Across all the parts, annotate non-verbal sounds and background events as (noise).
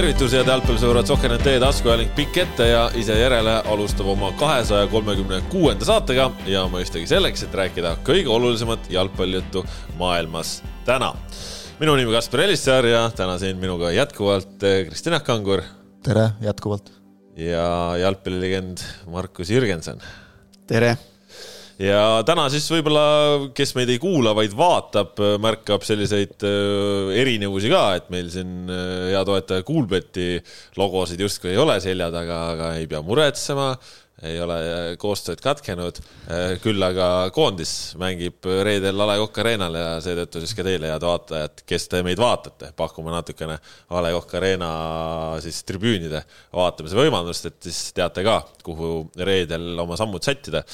tervitus, head jalgpallisõbrad, Sohkenet teie taskuhääling pikk ette ja ise järele alustab oma kahesaja kolmekümne kuuenda saatega ja mõistagi selleks, et rääkida kõige olulisemat jalgpallijuttu maailmas täna. minu nimi Kaspar Elissaar ja täna siin minuga jätkuvalt Kristina Kangur. tere, jätkuvalt. ja jalgpallilegend Markus Jürgenson. tere ja täna siis võib-olla, kes meid ei kuula, vaid vaatab, märkab selliseid äh, erinevusi ka, et meil siin äh, hea toetaja Kuulbeti logosid justkui ei ole selja taga, aga ei pea muretsema ei ole äh, koostööd katkenud. küll aga koondis mängib reedel A Le Coq Arena'l ja seetõttu siis ka teile, head vaatajad, kes te meid vaatate, pakume natukene A Le Coq Arena siis tribüünide vaatamise võimalust, et siis teate ka, kuhu reedel oma sammud sättida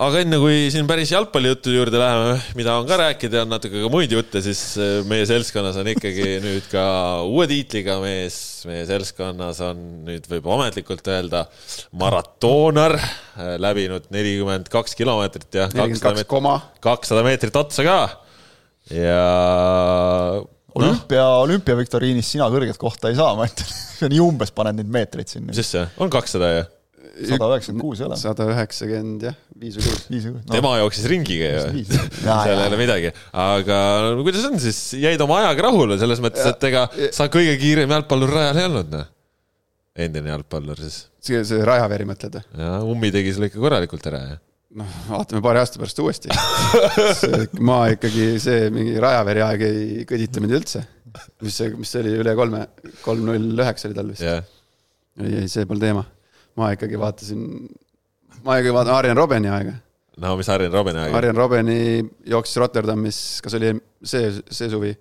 aga enne kui siin päris jalgpallijuttude juurde läheme, mida on ka rääkida ja on natuke ka muid jutte, siis äh, meie seltskonnas on ikkagi (laughs) nüüd ka uue tiitliga mees. meie seltskonnas on nüüd võib ametlikult öelda maratoonar, äh, läbinud nelikümmend kaks kilomeetrit ja kakssada meetrit otsa ka. ja olümpia no., olümpiaviktoriinis sina kõrget kohta ei saa, ma ütlen (laughs) nii umbes paned neid meetreid sinna. mis asja, on kakssada ju sada üheksakümmend kuus ei ole. sada üheksakümmend jah, viis või kuus. viis või kuus no.. tema jooksis ringiga ju, seal ei ole midagi. aga no, kuidas on siis, jäid oma ajaga rahule selles mõttes, et ega sa kõige kiirem jalgpallur rajal ei olnud, noh? endine jalgpallur siis. see, see Rajaveri mõtled või? jaa, Ummi tegi selle ikka korralikult ära, jah noh, vaatame paari aasta pärast uuesti ma ikkagi, see mingi Rajaveri aeg ei kõdita mind üldse. mis see, mis see oli, üle kolme, kolm null üheksa oli tal vist yeah.. ei, ei, see pole teema ma ikkagi vaatasin, ma ikkagi vaatan Arjen Robeni aega. no mis Arjen Robeni aega? Arjen Robeni jooksis Rotterdamis, kas oli see, see suvi,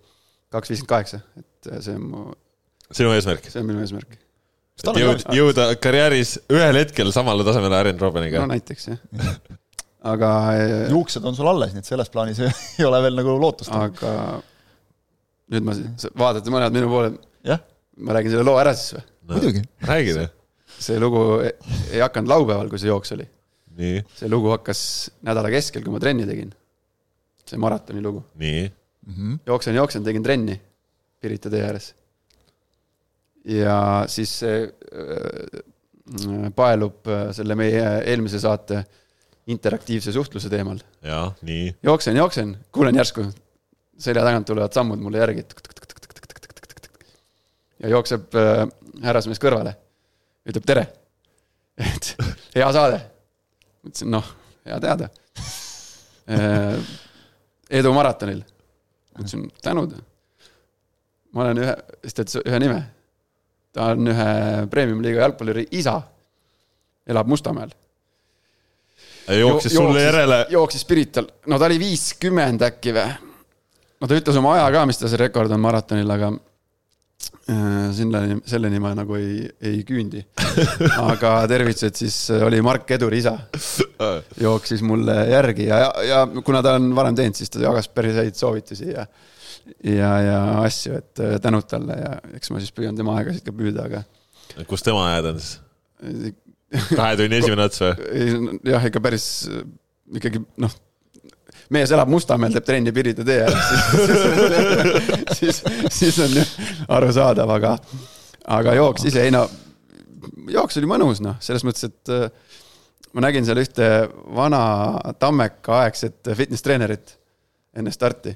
kaks viiskümmend kaheksa, et see on mu. sinu eesmärk? see on minu eesmärk. jõud, jõuda karjääris ühel hetkel samale tasemele Arjen Robeniga. no näiteks jah aga. juuksed on sul alles, nii et selles plaanis (laughs) ei ole veel nagu lootust. aga nüüd ma, vaatate mõned minu poole. ma räägin selle loo ära siis või no,? muidugi. räägi noh see lugu ei hakanud laupäeval, kui see jooks oli. see lugu hakkas nädala keskel, kui ma trenni tegin. see maratoni lugu. nii mm -hmm.? jooksen, jooksen, tegin trenni Pirita tee ääres. ja siis see äh, paelub äh, selle meie eelmise saate interaktiivse suhtluse teemal. jaa, nii. jooksen, jooksen, kuulen järsku, selja tagant tulevad sammud mulle järgi. ja jookseb äh, härrasmees kõrvale ütleb tere. et hea saade. mõtlesin, noh, hea teada. Äh, edu maratonil. ütlesin tänud. ma olen ühe, siis ta ütles ühe nime. ta on ühe premium-liiga jalgpalluri isa. elab Mustamäel. jooksis sulle järele? jooksis Pirital, no ta oli viiskümmend äkki või? no ta ütles oma aja ka, mis ta see rekord on maratonil, aga Äh, selleni, selleni ma nagu ei, ei küündi. aga tervitused siis äh, oli Mark Eduri isa. jooksis mulle järgi ja, ja kuna ta on varem teinud, siis ta jagas päris häid soovitusi ja, ja, ja asju, et äh, tänud talle ja eks ma siis püüan tema aegasid ka püüda, aga. kus tema ajad on siis? kahe tunni esimene ots või? jah, ikka päris ikkagi noh mees elab Mustamäel, teeb trenni Pirita tee ääres, (laughs) (laughs) siis, siis on ju arusaadav, aga, aga jooks ise, ei no, jooks oli mõnus, noh, selles mõttes, et äh, ma nägin seal ühte vana Tammeka aegset fitness treenerit enne starti,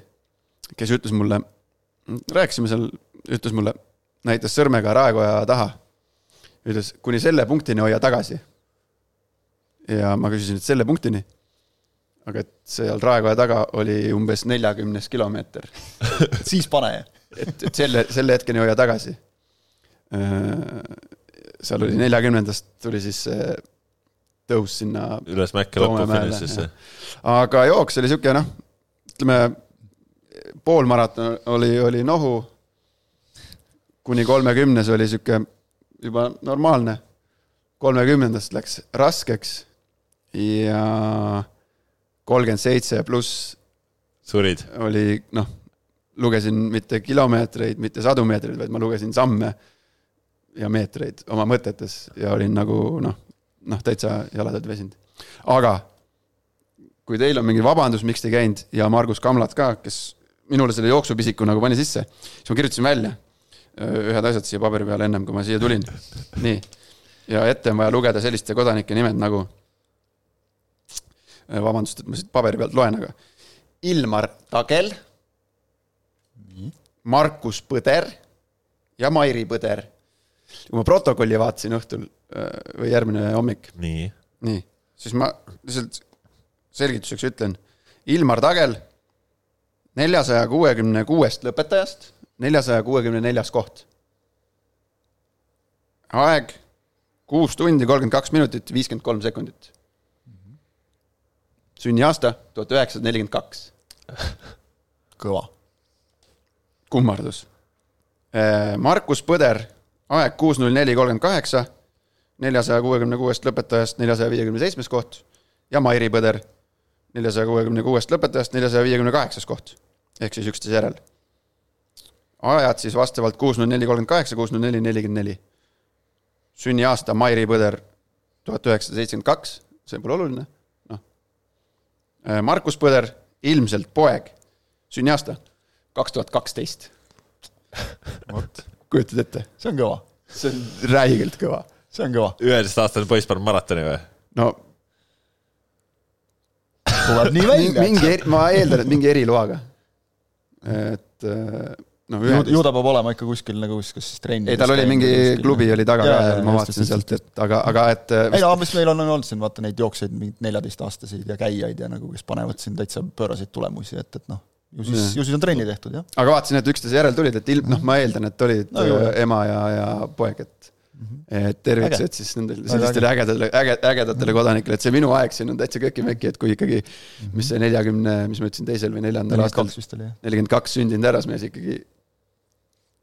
kes ütles mulle, rääkisime seal, ütles mulle, näitas sõrmega raekoja taha. ütles, kuni selle punktini hoia tagasi. ja ma küsisin, et selle punktini aga et seal Raekoja taga oli umbes neljakümnes kilomeeter (laughs) siis pane. et, et selle, selle hetkeni hoia tagasi. Äh, seal oli neljakümnendast tuli siis see tõus sinna. üles mäkke lõpufinišisse. aga jooks oli sihuke noh, ütleme poolmaraton oli, oli nohu. kuni kolmekümnes oli sihuke juba normaalne. kolmekümnendast läks raskeks ja kolmkümmend seitse pluss. surid? oli noh, lugesin mitte kilomeetreid, mitte sadu meetreid, vaid ma lugesin samme ja meetreid oma mõtetes ja olin nagu noh, noh täitsa jaladelt väsinud. aga kui teil on mingi vabandus, miks te ei käinud ja Margus Kamlat ka, kes minule selle jooksupisiku nagu pani sisse, siis ma kirjutasin välja. ühed asjad siia paberi peale ennem kui ma siia tulin. (laughs) nii, ja ette on vaja lugeda selliste kodanike nimed nagu. Vabandust, et ma siit paberi pealt loen, aga Ilmar Tagel. Markus Põder ja Mairi Põder. kui ma protokolli vaatasin õhtul või järgmine hommik. nii. nii, siis ma lihtsalt selgituseks ütlen. Ilmar Tagel neljasaja kuuekümne kuuest lõpetajast neljasaja kuuekümne neljas koht. aeg kuus tundi, kolmkümmend kaks minutit, viiskümmend kolm sekundit. Sünniaasta tuhat üheksasada nelikümmend kaks. (laughs) kõva. kummardus. Äh, Markus Põder, aeg kuus null neli kolmkümmend kaheksa, neljasaja kuuekümne kuuest lõpetajast neljasaja viiekümne seitsmes koht ja Mairi Põder, neljasaja kuuekümne kuuest lõpetajast neljasaja viiekümne kaheksas koht. ehk siis üksteise järel ajad siis vastavalt kuus null neli kolmkümmend kaheksa, kuus null neli nelikümmend neli. sünniaasta Mairi Põder tuhat üheksasada seitsekümmend kaks, see pole oluline, Markus Põder, ilmselt poeg, sünniaasta kaks tuhat kaksteist. kujutad ette? see on kõva. see on räigelt kõva. see on kõva. üheteistaastane poiss paneb maratoni või? no. tuleb nii välja. mingi, ma eeldan, et mingi eriloaga. et äh, no, ju, ta peab olema ikka kuskil nagu kas siis trenni. ei, tal oli mingi klubi oli taga ka seal, ma vaatasin sealt, et aga, aga et. ei no mis meil on, on olnud siin vaata neid jooksjaid, mingeid neljateistaastaseid ja käijaid ja nagu, kes panevad siin täitsa pööraseid tulemusi, et, et noh, ju siis, ju siis on trenni tehtud, jah. aga vaatasin, et üksteise järel tulid, et ilm, noh, ma eeldan, et olid no, ju, ema ja, ja poeg, et et tervitused siis nendele sellistele ägedatele, äge, ägedatele kodanikele, et see minu aeg siin on täitsa köki-möki, et kui ikkagi, mis see neljakümne, mis ma ütlesin, teisel või neljandal aastal, nelikümmend kaks sündinud härrasmees ikkagi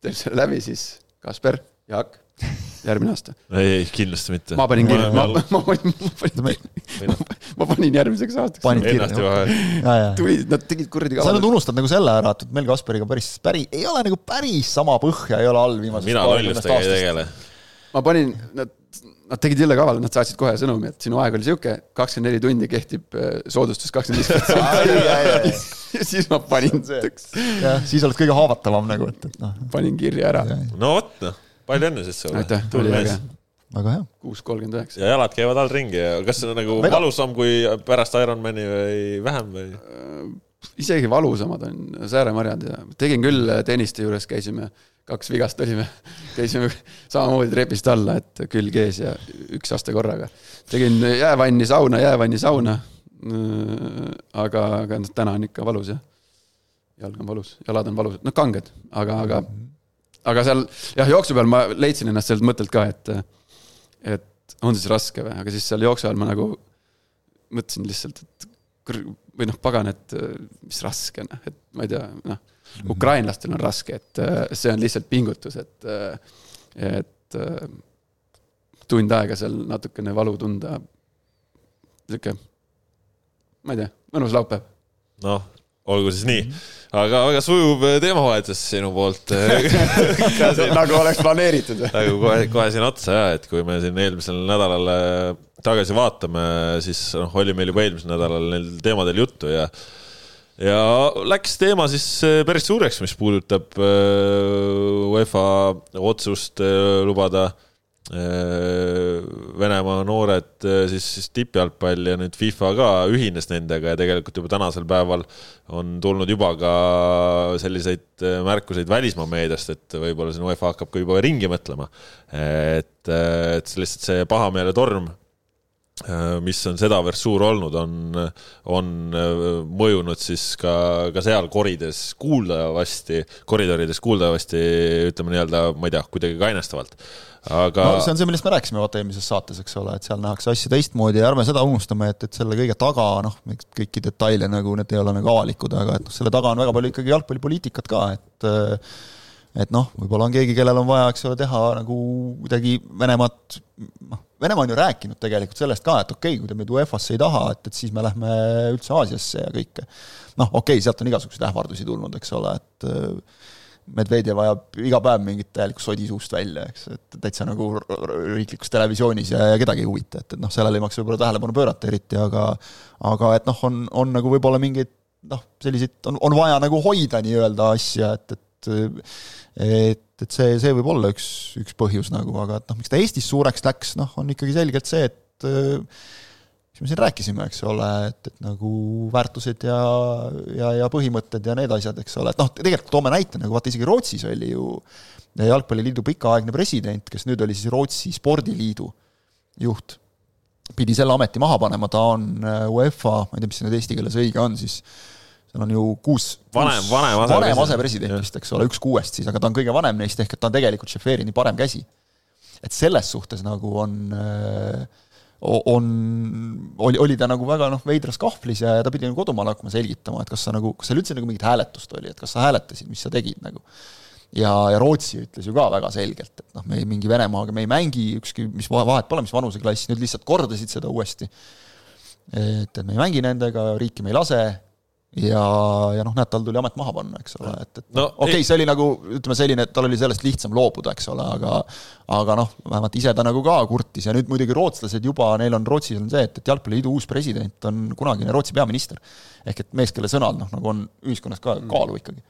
teeb selle läbi, siis Kasper, Jaak, järgmine aasta. ei, ei kindlasti mitte. ma panin kirja, ma, ma, ma panin, ma panin, ma panin järgmiseks aastaks. panid kirja? tulid, nad tegid kuradi kava. sa nüüd unustad nagu selle ära, et meil Kasperiga päris, päris, ei ole nagu päris sama põhja ei ole all viimasest mina lollustega ei tegele. Ma panin, nad Nad tegid jõlle kaval, nad saatsid kohe sõnumi, et sinu aeg oli sihuke, kakskümmend neli tundi kehtib äh, soodustus kakskümmend viis protsenti. (laughs) ja siis ma panin. jah, siis oled kõige haavatavam nagu, et, et noh. panin kirja ära. no vot noh, palju õnne siis sulle. aitäh, oli äge. väga hea. kuus kolmkümmend üheksa. ja jalad käivad all ringi ja kas see on nagu Veda. valusam kui pärast Ironmani või vähem või? Äh, isegi valusamad on sääremarjad ja tegin küll tenniste juures, käisime kaks vigast olime, käisime samamoodi trepist alla, et külg ees ja üks aste korraga. tegin jäävanni sauna, jäävanni sauna. aga, aga noh, täna on ikka valus jah. jalg on valus, jalad on valusad, noh kanged, aga, aga, aga seal jah, jooksu peal ma leidsin ennast sellelt mõttelt ka, et, et on siis raske või, aga siis seal jooksu ajal ma nagu mõtlesin lihtsalt, et või noh, pagan, et mis raske noh, et ma ei tea, noh. Ukrainlastel on raske, et äh, see on lihtsalt pingutus, et, äh, et äh, tund aega seal natukene valu tunda. sihuke, ma ei tea, mõnus laupäev. noh, olgu siis nii, aga väga sujuv teemavahetus sinu poolt. (laughs) Nagu oleks planeeritud? (laughs) nagu kohe, kohe siin otsa ja, et kui me siin eelmisel nädalal tagasi vaatame, siis noh, oli meil juba eelmisel nädalal neil teemadel juttu ja ja läks teema siis äh, päris suureks, mis puudutab äh, UEFA otsust äh, lubada Venemaa noored siis, siis tippjalgpalli ja nüüd FIFA ka ühines nendega ja tegelikult juba tänasel päeval on tulnud juba ka selliseid märkuseid välismaa meediast, et võib-olla siin UEFA hakkab ka juba ringi mõtlema. et, et lihtsalt see pahameeletorm mis on sedavõrd suur olnud, on, on äh, mõjunud siis ka, ka seal korides kuuldavasti, koridorides kuuldavasti, ütleme nii-öelda, ma ei tea, kuidagi kainestavalt. aga no see on see, millest me rääkisime vaata eelmises saates, eks ole, et seal nähakse asju teistmoodi ja ärme seda unustame, et, et selle kõige taga, noh, kõiki detaile nagu need ei ole nagu avalikud, aga et noh, selle taga on väga palju ikkagi jalgpallipoliitikat ka, et et noh, võib-olla on keegi, kellel on vaja, eks ole, teha nagu kuidagi Venemaad, noh, Venemaa on ju rääkinud tegelikult sellest ka, et okei okay,, kui te meid UEFA-sse ei taha, et, et siis me lähme üldse Aasiasse ja kõike. noh, okei okay,, sealt on igasuguseid ähvardusi tulnud, eks ole, et äh, Medvedjev ajab iga päev mingit täielikku sodi suust välja, eks, et täitsa nagu riiklikus televisioonis ja, ja kedagi ei huvita, et, et noh, sellele ei maksa võib-olla tähelepanu pöörata eriti, aga aga et noh, on, on nagu võib-olla mingeid noh, selliseid, on, on vaja nagu hoida nii-öelda asja, et, et et et, et see, see võib olla üks, üks põhjus nagu, aga et noh, miks ta Eestis suureks läks, noh, on ikkagi selgelt see, et mis me siin rääkisime, eks ole, et, et nagu väärtused ja, ja, ja põhimõtted ja need asjad, eks ole, et noh, tegelikult toome näite, nagu vaata isegi Rootsis oli ju jalgpalliliidu pikaaegne president, kes nüüd oli siis Rootsi spordiliidu juht, pidi selle ameti maha panema, ta on UEFA, ma ei tea, mis see nüüd eesti keeles õige on siis, seal on ju kuus vanem, vanem vanem asepresident vist, eks ole, üks kuuest siis, aga ta on kõige vanem neist, ehk et ta on tegelikult Šeferini parem käsi. et selles suhtes nagu on on, oli, oli ta nagu väga noh, veidras kahvlis ja, ja ta pidi nagu kodumaal hakkama selgitama, et kas sa nagu, kas seal üldse nagu mingit hääletust oli, et kas sa hääletasid, mis sa tegid nagu. ja, ja Rootsi ütles ju ka väga selgelt, et noh, me ei, mingi Venemaaga me ei mängi, ükski, mis vahet pole, mis vanuseklass, nüüd lihtsalt kordasid seda uuesti. et, et me ei mängi nendega, riiki me ei lase ja, ja noh, näed, tal tuli amet maha panna, eks ole, et, et no, okei okay,, see oli nagu ütleme selline, et tal oli sellest lihtsam loobuda, eks ole, aga aga noh, vähemalt ise ta nagu ka kurtis. Ja nüüd muidugi rootslased juba, neil on Rootsis on see, et, et Jalgpalliliidu uus president on kunagine Rootsi peaminister. ehk et mees, kelle sõnal noh, nagu on ühiskonnas ka kaalu ikkagi.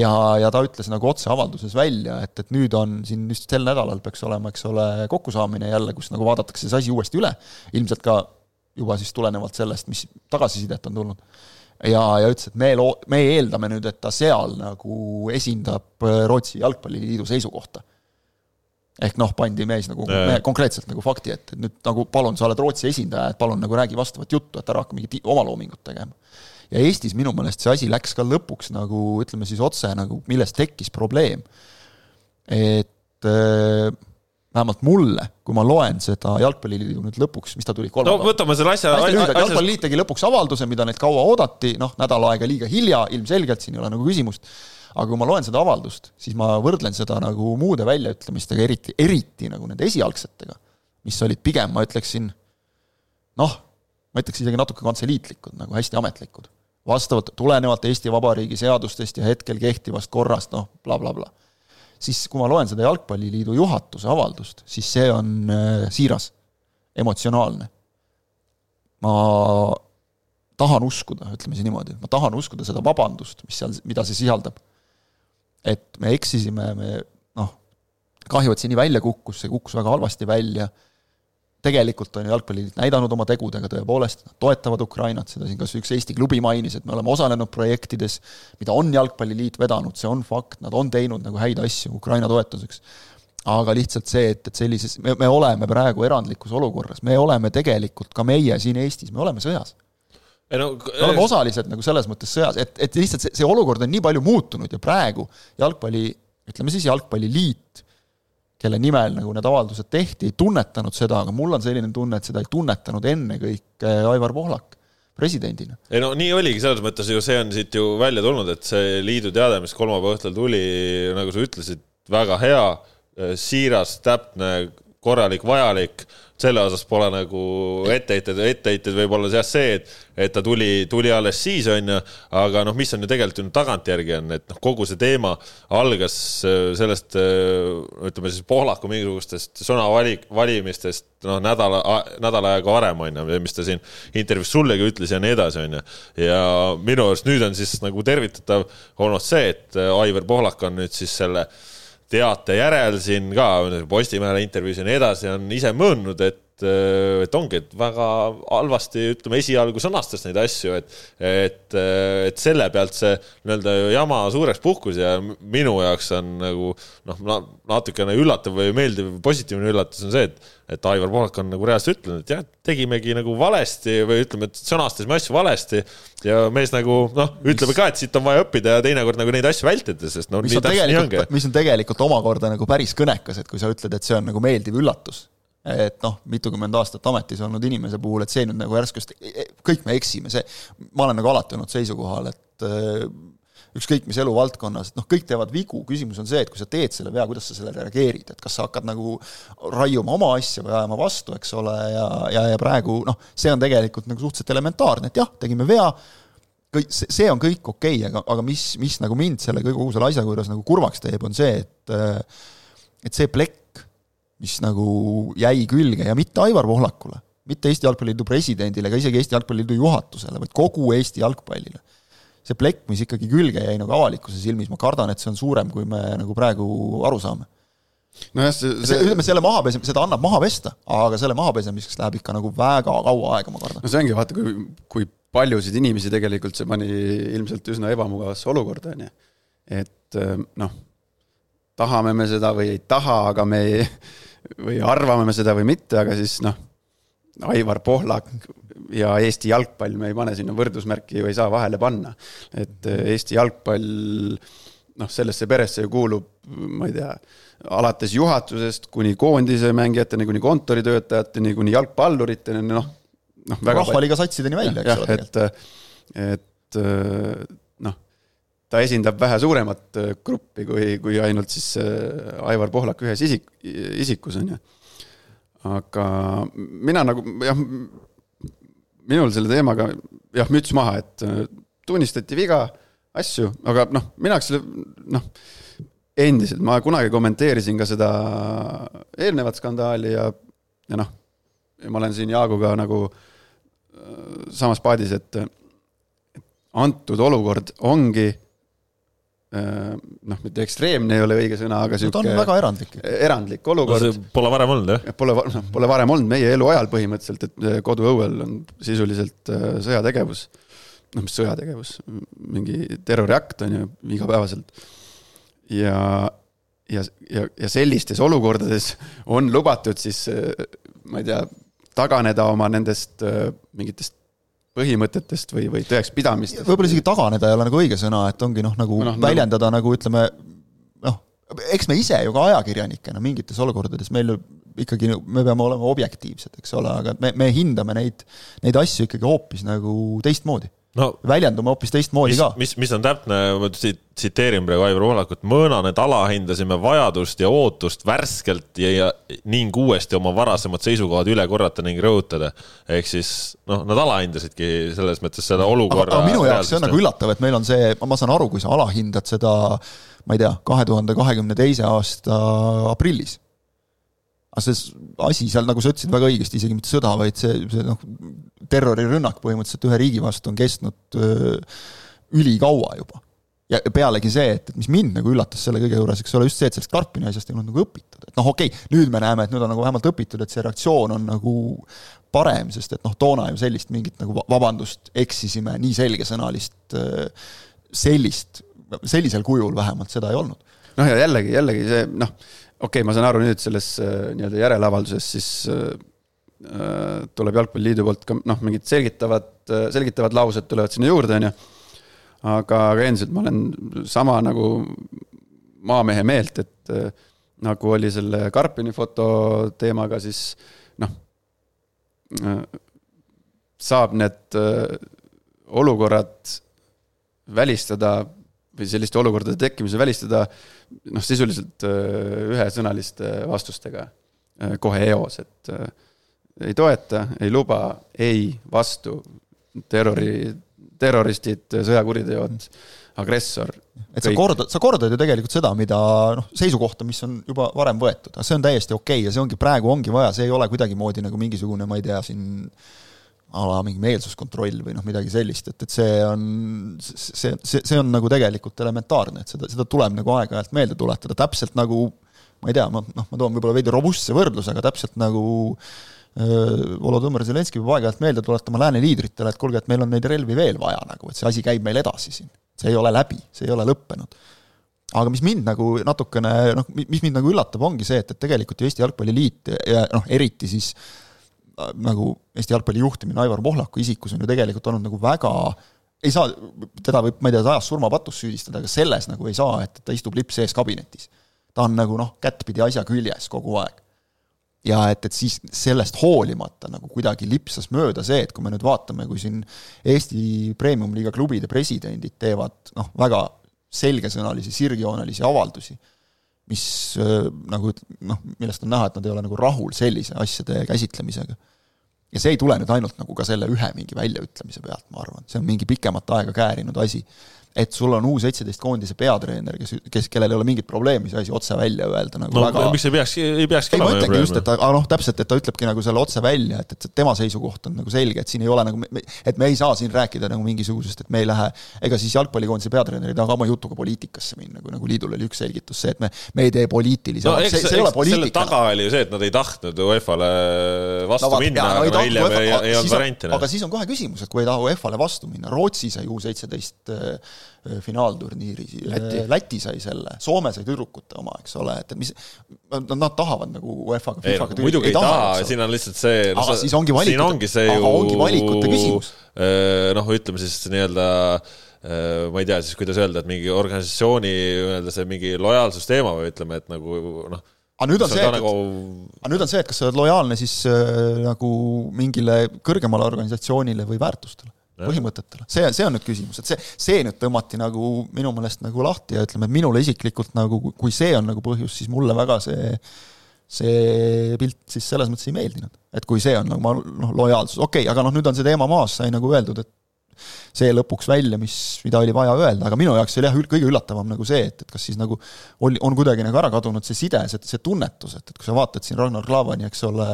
ja, ja ta ütles nagu otse avalduses välja, et, et nüüd on siin just sel nädalal peaks olema, eks ole, kokkusaamine jälle, kus nagu vaadatakse see asi uuesti üle, ilmselt ka juba siis tulenevalt sellest, mis tagasisidet on tulnud ja, ja ütles, et me loo-, me eeldame nüüd, et ta seal nagu esindab äh, Rootsi Jalgpalliliidu seisukohta. ehk noh, pandi mees nagu me konkreetselt nagu fakti et nüüd nagu palun, sa oled Rootsi esindaja, et palun nagu räägi vastavat juttu, et ära hakka mingit omaloomingut tegema. ja Eestis minu meelest see asi läks ka lõpuks nagu ütleme siis otse nagu, millest tekkis probleem. et äh, vähemalt mulle, kui ma loen seda Jalgpalliliidu nüüd lõpuks, mis ta tuli, kolmapäeval. no võtame selle asja. hästi lühidalt, Jalgpalliliit tegi lõpuks avalduse, mida neilt kaua oodati, noh, nädal aega liiga hilja, ilmselgelt, siin ei ole nagu küsimust, aga kui ma loen seda avaldust, siis ma võrdlen seda nagu muude väljaütlemistega, eriti, eriti nagu nende esialgsetega, mis olid pigem, ma ütleksin, noh, ma ütleks isegi natuke kantseliitlikud, nagu hästi ametlikud. vastavalt, tulenevalt Eesti Vabariigi seadustest ja hetkel kehtivast korrast, noh bla, bla, blablabla siis kui ma loen seda Jalgpalliliidu juhatuse avaldust, siis see on äh, siiras, emotsionaalne. ma tahan uskuda, ütleme siis niimoodi, ma tahan uskuda seda vabandust, mis seal, mida see sisaldab. et me eksisime, me noh, kahju, et see nii välja kukkus, see kukkus väga halvasti välja tegelikult on Jalgpalliliit näidanud oma tegudega tõepoolest, nad toetavad Ukrainat, seda siin kas üks Eesti klubi mainis, et me oleme osalenud projektides, mida on Jalgpalliliit vedanud, see on fakt, nad on teinud nagu häid asju Ukraina toetuseks. aga lihtsalt see, et, et sellises, me, me oleme praegu erandlikus olukorras, me oleme tegelikult, ka meie siin Eestis, me oleme sõjas. No, me oleme osalised nagu selles mõttes sõjas, et, et lihtsalt see, see olukord on nii palju muutunud ja praegu jalgpalli, ütleme siis Jalgpalliliit kelle nimel nagu need avaldused tehti, ei tunnetanud seda, aga mul on selline tunne, et seda ei tunnetanud ennekõike Aivar Pohlak presidendina. ei no nii oligi, selles mõttes ju see on siit ju välja tulnud, et see liidu teade, mis kolmapäeva õhtul tuli, nagu sa ütlesid, väga hea, siiras, täpne, korralik, vajalik selle osas pole nagu etteheited, etteheited võib olla jah see, et, et ta tuli, tuli alles siis, on ju, aga noh, mis on ju tegelikult ju tagantjärgi on, et noh, kogu see teema algas äh, sellest, äh, ütleme siis Pohlaku mingisugustest sõnavalik, valimistest, noh, nädala, nädal aega varem, on ju, mis ta siin intervjuus sullegi ütles ja nii edasi, on ju. ja minu arust nüüd on siis nagu tervitatav olnud see, et äh, Aivar Pohlak on nüüd siis selle äh, teate järel siin ka Postimehele intervjuus ja nii edasi on ise möönnud, et et ongi, et väga halvasti, ütleme, esialgu sõnastas neid asju, et et, et selle pealt see nii-öelda jama suureks puhkus ja minu jaoks on nagu noh, natukene üllatav või meeldiv, positiivne üllatus on see, et et Aivar Pohlak on nagu reaalselt ütlenud, et jah, tegimegi nagu valesti või ütleme, et sõnastasime asju valesti ja mees nagu noh, ütleme ka, et siit on vaja õppida ja teinekord nagu neid asju vältida, sest no mis nii täpselt nii ongi. mis on tegelikult omakorda nagu päris kõnekas, et kui sa ütled, et see on nagu meeldiv üllatus, et noh, mitukümmend aastat ametis olnud inimese puhul, et see nüüd nagu järsku, kõik me eksime, see, ma olen nagu alati olnud seisukohal, et ükskõik mis eluvaldkonnas, et noh, kõik teevad vigu, küsimus on see, et kui sa teed selle vea, kuidas sa sellele reageerid, et kas sa hakkad nagu raiuma oma asja või ajama vastu, eks ole, ja, ja, ja praegu noh, see on tegelikult nagu suhteliselt elementaarne, et jah, tegime vea, kõik, see on kõik okei okay,, aga, aga mis, mis nagu mind selle kogu selle asja juures nagu kurvaks teeb, on see, et et see plekk, mis nagu jäi külge ja mitte Aivar Pohlakule, mitte Eesti Jalgpalliliidu presidendile ega isegi Eesti Jalgpalliliidu juhatusele, vaid kogu Eesti jalgpallile see plekk, mis ikkagi külge jäi nagu avalikkuse silmis, ma kardan, et see on suurem, kui me nagu praegu aru saame nojah, see, see, ütleme, selle maha pese-, seda annab maha pesta, aga selle mahapesemiseks läheb ikka nagu väga kaua aega, ma kardan. no see ongi, vaata, kui, kui paljusid inimesi tegelikult see pani ilmselt üsna ebamugavasse olukorda, on ju. et noh, tahame me seda või ei taha, aga me ei, või arvame me seda või mitte, aga siis noh, Aivar Pohlak ja Eesti jalgpall, me ei pane sinna võrdusmärki ju ei saa vahele panna. et Eesti jalgpall, noh, sellesse peresse ju kuulub, ma ei tea alates juhatusest kuni koondise mängijateni, kuni kontoritöötajateni, kuni jalgpalluriteni, noh, noh. rahvaliiga satsideni välja, eks ole. et, et noh, ta esindab vähe suuremat gruppi kui, kui ainult siis äh, Aivar Pohlak ühes isik, isikus, on ju. aga mina nagu jah, minul selle teemaga jah, müts maha, et äh, tunnistati viga, asju, aga noh, mina oleks selle noh endiselt, ma kunagi kommenteerisin ka seda eelnevat skandaali ja, ja noh, ma olen siin Jaaguga nagu äh, samas paadis, et antud olukord ongi äh, noh, mitte ekstreemne ei ole õige sõna, aga sihuke no, ta on väga erandlik. erandlik olukord no,. Pole varem olnud, jah? Pole, noh, pole varem olnud meie eluajal põhimõtteliselt, et äh, koduõuel on sisuliselt sõjategevus. noh, mis sõjategevus, mingi terroriakt on ju igapäevaselt ja, ja, ja, ja sellistes olukordades on lubatud siis ma ei tea, taganeda oma nendest mingitest põhimõtetest või, või tõekspidamistest. võib-olla isegi taganeda ei ole nagu õige sõna, et ongi noh, nagu no, väljendada nagu, nagu ütleme noh, eks me ise ju ka ajakirjanikena mingites olukordades, meil ju ikkagi, me peame olema objektiivsed, eks ole, aga me, me hindame neid, neid asju ikkagi hoopis nagu teistmoodi no, väljendume hoopis teistmoodi ka. mis, mis on täpne, ma tsiteerin praegu Aivar Pohlakut, mõõnan, et alahindasime vajadust ja ootust värskelt ja, ja ning uuesti oma varasemad seisukohad üle korrata ning rõhutada. ehk siis noh, nad alahindasidki selles mõttes seda olukorra. aga minu jaoks see on nagu üllatav, et meil on see, ma saan aru, kui sa alahindad seda, ma ei tea, kahe tuhande kahekümne teise aasta aprillis aga see asi seal, nagu sa ütlesid väga õigesti, isegi mitte sõda, vaid see, see noh, terrorirünnak põhimõtteliselt ühe riigi vastu on kestnud öö, ülikaua juba. ja pealegi see, et, et mis mind nagu üllatas selle kõige juures, eks ole, just see, et sellest Karpini asjast ei olnud nagu õpitud, et noh, okei okay,, nüüd me näeme, et nüüd on nagu vähemalt õpitud, et see reaktsioon on nagu parem, sest et noh, toona ju sellist mingit nagu vabandust, eksisime, nii selgesõnalist, sellist, sellisel kujul vähemalt seda ei olnud. noh, ja jällegi, jällegi see noh okei okay,, ma saan aru nüüd selles äh, nii-öelda järelavalduses siis äh, äh, tuleb Jalgpalliliidu poolt ka noh, mingid selgitavad, selgitavad laused tulevad sinna juurde, on ju. aga, aga endiselt ma olen sama nagu maamehe meelt, et nagu oli selle Karpini foto teemaga, siis noh, saab need olukorrad välistada või selliste olukordade tekkimise välistada noh, sisuliselt äh, ühesõnaliste vastustega äh, kohe eos, et äh, ei toeta, ei luba, ei, vastu, terrori, terroristid, sõjakuriteod, agressor. et sa kordad, sa kordad ju tegelikult seda, mida noh, seisukohta, mis on juba varem võetud, aga see on täiesti okei okay ja see ongi praegu ongi vaja, see ei ole kuidagimoodi nagu mingisugune, ma ei tea, siin a la mingi meelsuskontroll või noh, midagi sellist, et, et see on, see, see, see on nagu tegelikult elementaarne, et seda, seda tuleb nagu aeg-ajalt meelde tuletada, täpselt nagu ma ei tea, ma noh, ma toon võib-olla veidi robustse võrdluse, aga täpselt nagu Volodõmõr Zelenskõi peab aeg-ajalt meelde tuletama lääne liidritele, et kuulge, et meil on neid relvi veel vaja nagu, et see asi käib meil edasi siin. see ei ole läbi, see ei ole lõppenud. aga mis mind nagu natukene noh, mis mind nagu üllatab, ongi see, et, et tegelikult ju Eesti Jalgpalliliit ja noh, eriti siis nagu Eesti jalgpalli juhtimine Aivar Pohlaku isikus on ju tegelikult olnud nagu väga ei saa, teda võib, ma ei tea, ajas surmapatus süüdistada, aga selles nagu ei saa, et ta istub lips ees kabinetis. ta on nagu noh, kättpidi asja küljes kogu aeg. ja et, et siis sellest hoolimata nagu kuidagi lipsas mööda see, et kui me nüüd vaatame, kui siin Eesti Premium-liiga klubide presidendid teevad noh, väga selgesõnalisi, sirgjoonelisi avaldusi mis äh, nagu noh, millest on näha, et nad ei ole nagu rahul sellise asjade käsitlemisega. ja see ei tule nüüd ainult nagu ka selle ühe mingi väljaütlemise pealt, ma arvan, see on mingi pikemat aega käärinud asi et sul on U seitseteist koondise peatreener, kes, kes, kellel ei ole mingit probleemi see asi otse välja öelda nagu no väga... miks ei peaks, ei peakski ei, ma ütlengi just, et aga noh, täpselt, et ta ütlebki nagu selle otse välja, et, et tema seisukoht on nagu selge, et siin ei ole nagu, et me ei saa siin rääkida nagu mingisugusest, et me ei lähe, ega siis jalgpallikoondise peatreener ei taha oma jutuga poliitikasse minna, kui nagu liidul oli üks selgitus, see, et me, me ei tee poliitilisi no, see, see ei ole poliitika. selle taga oli ju see, et nad ei tahtnud UEFA-le vastu no, minna, aga no, hiljem ei, olnud varianti. aga siis on kohe küsimus, et kui ei taha UEFA-le vastu minna, Rootsi sai U seitseteist Äh, finaalturniiri, Läti. Äh, Läti sai selle, Soome sai tüdrukute oma, eks ole, et, mis, nad, nad tahavad nagu UEFA-ga, FIFA-ga no, muidugi ei taha, taha, siin on lihtsalt see no, aga siis ongi valikute, ongi see ju ongi valikute küsimus. Äh, noh, ütleme siis nii-öelda ma ei tea siis, kuidas öelda, et mingi organisatsiooni nii-öelda see mingi lojaalsusteema või ütleme, et nagu noh, aga nüüd on see, et nagu... aga nüüd on see, et kas sa oled lojaalne siis äh, nagu mingile kõrgemale organisatsioonile või väärtustele põhimõtetele, see, see on nüüd küsimus, et see, see nüüd tõmmati nagu minu meelest nagu lahti ja ütleme, et minule isiklikult nagu, kui see on nagu põhjus, siis mulle väga see see pilt siis selles mõttes ei meeldinud. et kui see on nagu noh, lojaalsus, okei okay,, aga noh, nüüd on see teema maas, sai nagu öeldud, et see lõpuks välja, mis, mida oli vaja öelda, aga minu jaoks oli jah, kõige üllatavam nagu see, et, et kas siis nagu oli, on kuidagi nagu ära kadunud see side, see, see tunnetus, et, et kui sa vaatad siin Ragnar Klavani, eks ole,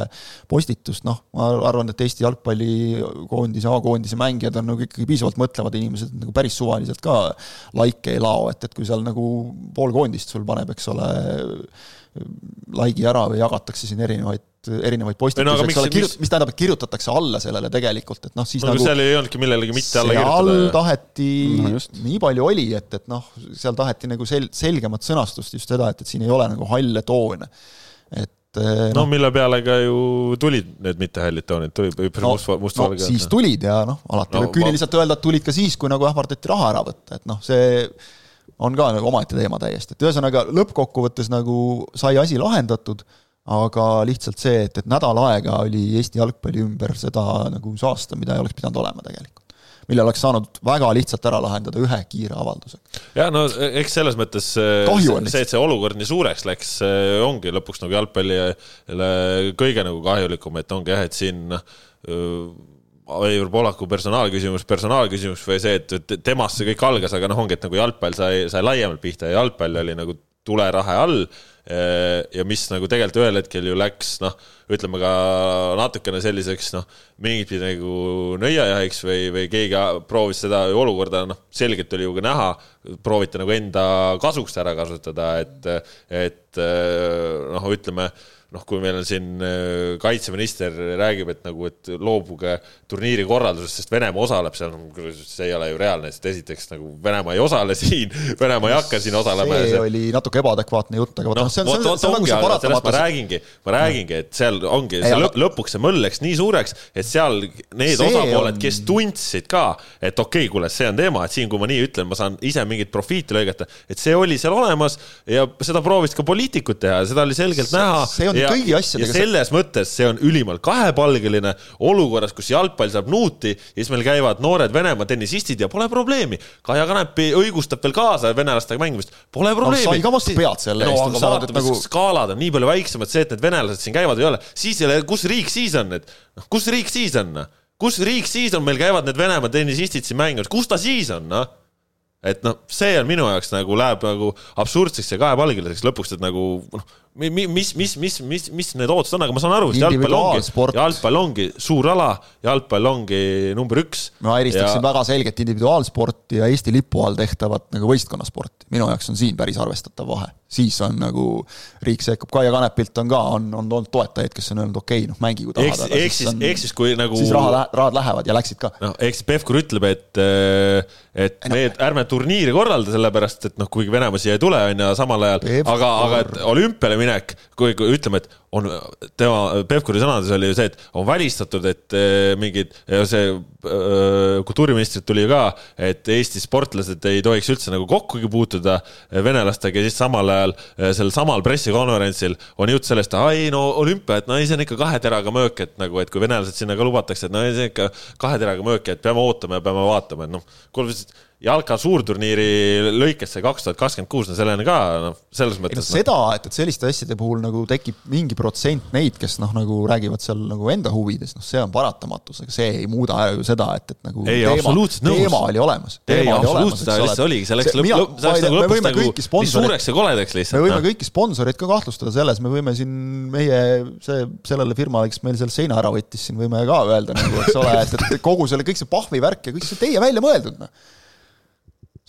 postitust, noh, ma arvan, et Eesti jalgpallikoondise, A-koondise mängijad on nagu ikkagi piisavalt mõtlevad inimesed, nagu päris suvaliselt ka laike ei lao, et, et kui seal nagu pool koondist sul paneb, eks ole, laigi ära või jagatakse siin erinevaid erinevaid postitusi eks ole, kirjut-, mis tähendab, et kirjutatakse alla sellele tegelikult, et noh, siis no, nagu seal ei olnudki millelegi mitte alla kirjutada. seal taheti no,, nii palju oli, et, et noh, seal taheti nagu sel-, selgemat sõnastust just seda, et, et siin ei ole nagu halle toone. et eh, no, no mille peale ka ju tulid need mittehällid toonid, tuli no, must, must no, siis tulid ja noh, alati no, võib küüniliselt ma... öelda, et tulid ka siis, kui nagu ähvardati raha ära võtta, et noh, see on ka nagu omaette teema täiesti, et ühesõnaga lõppkokkuvõttes nagu sai asi lahendatud aga lihtsalt see, et, et nädal aega oli Eesti jalgpalli ümber seda nagu saasta, mida ei oleks pidanud olema tegelikult. mille oleks saanud väga lihtsalt ära lahendada ühe kiire avaldusega. ja no eks selles mõttes Kahju see, see, et see olukord nii suureks läks, ongi lõpuks nagu jalgpallile kõige nagu kahjulikum, et ongi jah, et siin noh, Aivar Poolaku personaalküsimus, personaalküsimus või see, et temast see kõik algas, aga noh, ongi, et nagu jalgpall sai, sai laiemalt pihta ja jalgpall oli nagu tulerahe all. Äh, ja mis nagu tegelikult ühel hetkel ju läks noh, ütleme ka natukene selliseks noh, mingit pidi nagu nõiajahiks või, või keegi proovis seda olukorda, noh, selgelt oli ju ka näha, prooviti nagu enda kasuks ära kasutada, et, et noh, ütleme noh, kui meil on siin äh, kaitseminister räägib, et nagu, et loobuge turniiri korraldusest, sest Venemaa osaleb seal, see ei ole ju reaalne, sest esiteks nagu Venemaa ei osale (laughs) siin, Venemaa ei hakka siin osalema. see oli natuke ebaadekvaatne jutt, aga vot noh, see on, see on, see on nagu see paratamatus. ma räägingi, ma räägingi, et seal ongi, see lõp, lõpuks see mõll läks nii suureks, et seal need see osapooled, kes tundsid ka, et okei okay,, kuule, see on teema, et siin, kui ma nii ütlen, ma saan ise mingit profiiti lõigata, et see oli seal olemas ja seda proovis ka poliitikud teha, seda oli selgelt näha. see on ja, kõigi asjadega. ja selles mõttes see on ülimalt kahepalgeline olukorras, kus jalgpall saab nuuti ja siis meil käivad noored Venemaa tennisistid ja pole probleemi. Kaja Kanepi õigustab veel kaasa venelastega mängimist, pole probleemi no,. sai ka vastu pead selle no, eest. vaatame, nagu... skaalad on nii palju väiksemad, see, et need venelased siin käivad, ei ole, siis ei ole, kus riik siis on, et noh, kus riik siis on, noh? kus riik siis on, meil käivad need Venemaa tennisistid siin mängimas, kus ta siis on, noh? et noh, see on minu jaoks nagu läheb nagu absurdseks ja kahepalgeliseks lõpuks, et nagu noh, mis, mis, mis, mis, mis, need ootused on, aga ma saan aru, sest jalgpall ongi, jalgpall ongi suur ala, jalgpall ongi number üks. ma eristaksin ja... väga selgelt individuaalsporti ja Eesti lipu all tehtavat nagu võistkonnasporti. minu jaoks on siin päris arvestatav vahe. Siis on nagu riik sekkub, Kaia Kanepilt on ka, on, on olnud toetajaid, kes on öelnud, okei okay,, noh, mängigu tahad. ehk siis, ehk siis kui nagu. siis raha, rahad lähevad ja läksid ka. noh, ehk siis Pevkur ütleb, et, et no, need, ärme turniiri korralda, sellepärast et noh, kuigi Venemaa siia ei tule, on ju, samal ajal, aga, aga et olümpiale minek, kui, kui ütleme, et on tema, Pevkuri sõnades oli ju see, et on välistatud, et eh, mingid, see eh, kultuuriministrit tuli ka, et Eesti sportlased ei tohiks üldse nagu kokkugi puutuda venelastega ja siis samal ajal eh, sellel samal pressikonverentsil on jutt sellest, ai no olümpia, et no ei, see on ikka kahe teraga möök, et nagu, et kui venelased sinna ka lubatakse, et no ei, see on ikka kahe teraga möök, et peame ootama ja peame vaatama, et noh, kuule jalka suurturniiri lõikes see kaks tuhat kakskümmend kuus, no selleni ka noh, selles mõttes. No, seda, et, et selliste asjade puhul nagu tekib mingi protsent neid, kes noh, nagu räägivad seal nagu enda huvides, noh, see on paratamatus, aga see ei muuda ju seda, et, et nagu ei, teema, teema oli olemas. ei, absoluutselt, aga lihtsalt oligi, see läks lõpp, lõpp, see läks nagu lõpuks nagu nii suureks ja koledaks lihtsalt. me võime no. kõiki sponsoreid ka kahtlustada selles, me võime siin meie, see, sellele firmale, kes meil selle seina ära võttis, siin võime ka öelda nagu, eks ole, et, et kogu selle, kõik see pahvi värk ja kõik see teie välja mõeldud, noh.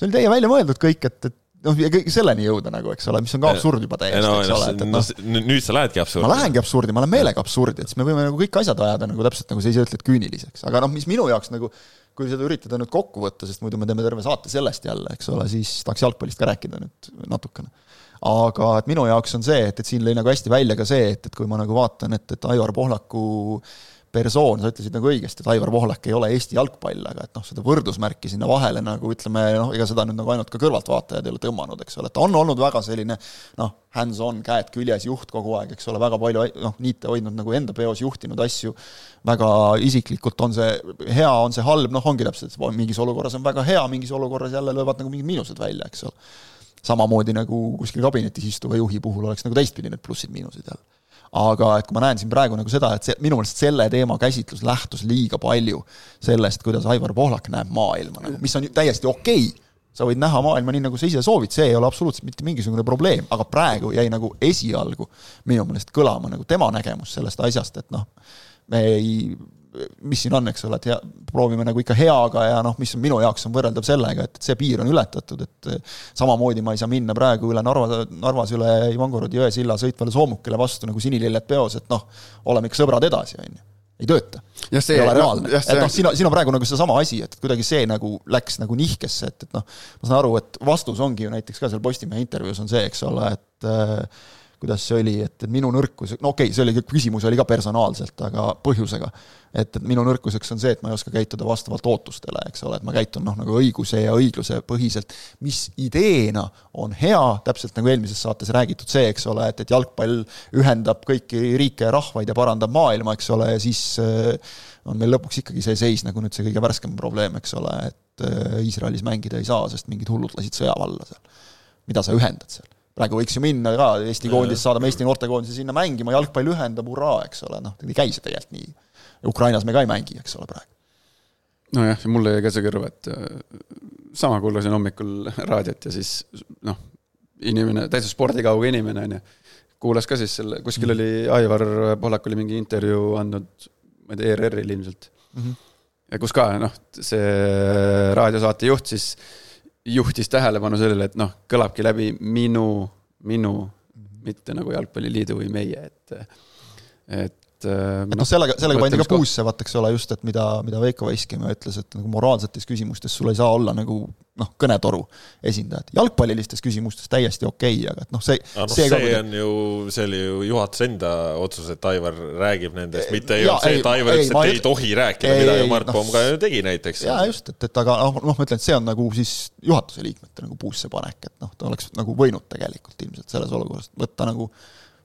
See oli teie välja mõeldud kõik, et, et noh, ja kõik selleni jõuda nagu, eks ole, mis on ka absurd juba täiesti no,, eks ole, et, et noh. nüüd sa lähedki absurdi. ma lähengi absurdi, ma lähen meelega absurdi, et siis me võime nagu kõik asjad ajada nagu täpselt nagu sa ise ütled, küüniliseks, aga noh, mis minu jaoks nagu kui seda üritada nüüd kokku võtta, sest muidu me teeme terve saate sellest jälle, eks ole, siis tahaks jalgpallist ka rääkida nüüd natukene. aga et minu jaoks on see, et, et siin lõi nagu hästi välja ka see, et, et kui ma nagu vaatan, et, et Aivar Pohlaku äh, persoon, sa ütlesid nagu õigesti, et Aivar Pohlak ei ole Eesti jalgpall, aga et noh, seda võrdusmärki sinna vahele nagu ütleme, noh, ega seda nüüd nagu ainult ka kõrvaltvaatajad ei ole tõmmanud, eks ole, ta on olnud väga selline noh, hands-on, käed küljes juht kogu aeg, eks ole, väga palju noh, niite hoidnud nagu enda peos, juhtinud asju väga isiklikult, on see hea, on see halb, noh, ongi täpselt, mingis olukorras on väga hea, mingis olukorras jälle löövad nagu mingid miinused välja, eks ole. samamoodi nagu kuskil kabinetis istuva juhi puhul oleks nagu teistpidi need plussid-miinused jälle aga et kui ma näen siin praegu nagu seda, et see, minu meelest selle teema käsitlus lähtus liiga palju sellest, kuidas Aivar Pohlak näeb maailma nagu, mis on täiesti okei okay. sa võid näha maailma nii, nagu sa ise soovid, see ei ole absoluutselt mitte mingisugune probleem, aga praegu jäi nagu esialgu minu meelest kõlama nagu tema nägemus sellest asjast, et noh, me ei mis siin on, eks ole, et hea, proovime nagu ikka heaga ja noh, mis minu jaoks on võrreldav sellega, et see piir on ületatud, et samamoodi ma ei saa minna praegu üle Narva, Narvas üle Ivangorodi jõe silla sõitvale soomukile vastu nagu sinililled peos, et noh, oleme ikka sõbrad edasi, on ju. ei tööta. ei ole reaalne. et noh, siin on, siin on praegu nagu seesama asi, et kuidagi see nagu läks nagu nihkesse, et, et noh, ma saan aru, et vastus ongi ju näiteks ka seal Postimehe intervjuus on see, eks ole, et äh, kuidas see oli, et minu nõrkus, no okei okay,, see oli, küsimus oli ka personaalselt, aga põhjusega. et, et minu nõrkuseks on see, et ma ei oska käituda vastavalt ootustele, eks ole, et ma käitun noh, nagu õiguse ja õigluse põhiselt, mis ideena on hea, täpselt nagu eelmises saates räägitud see, eks ole, et, et jalgpall ühendab kõiki riike ja rahvaid ja parandab maailma, eks ole, ja siis äh, on meil lõpuks ikkagi see seis, nagu nüüd see kõige värskem probleem, eks ole, et äh, Iisraelis mängida ei saa, sest mingid hullud lasid sõja valla seal. mida sa ühendad seal? Praegu võiks ju minna ka Eesti koondis, saadame Eesti noortekoondise sinna mängima, jalgpall ühendab, hurraa, eks ole, noh, ei käi see tegelikult nii. Ukrainas me ka ei mängi, eks ole, praegu. nojah, mulle jäi ka see kõrva, et äh, sama kuulasin hommikul raadiot ja siis noh, inimene, täitsa spordikauge inimene, on ju, kuulas ka siis selle, kuskil oli Aivar Pohlak oli mingi intervjuu andnud, ma ei tea, ERR-il ilmselt mm. -hmm. ja kus ka noh, see raadiosaate juht siis juhtis tähelepanu sellele, et noh, kõlabki läbi minu, minu, mitte nagu Jalgpalliliidu või meie, et, et et äh, et noh, sellega, sellega pandi ka puusse, vaata, eks ole, just, et mida, mida Veiko Veskimäe ütles, et nagu moraalsetes küsimustes sul ei saa olla nagu noh, kõnetoru esindajad. jalgpallilistes küsimustes täiesti okei okay,, aga et noh, see no, see, see ka, on ju, see oli ju juhatuse enda otsus, et Aivar räägib nendest, mitte ei olnud see, et Aivar ütles, et ei, ei tohi rääkida, mida ju Mart no, Pomm ka ju tegi näiteks. jaa, just, et, et aga noh, noh, ma ütlen, et see on nagu siis juhatuse liikmete nagu puusse panek, et noh, ta oleks nagu võinud tegelikult ilmselt selles olukorras võtta nagu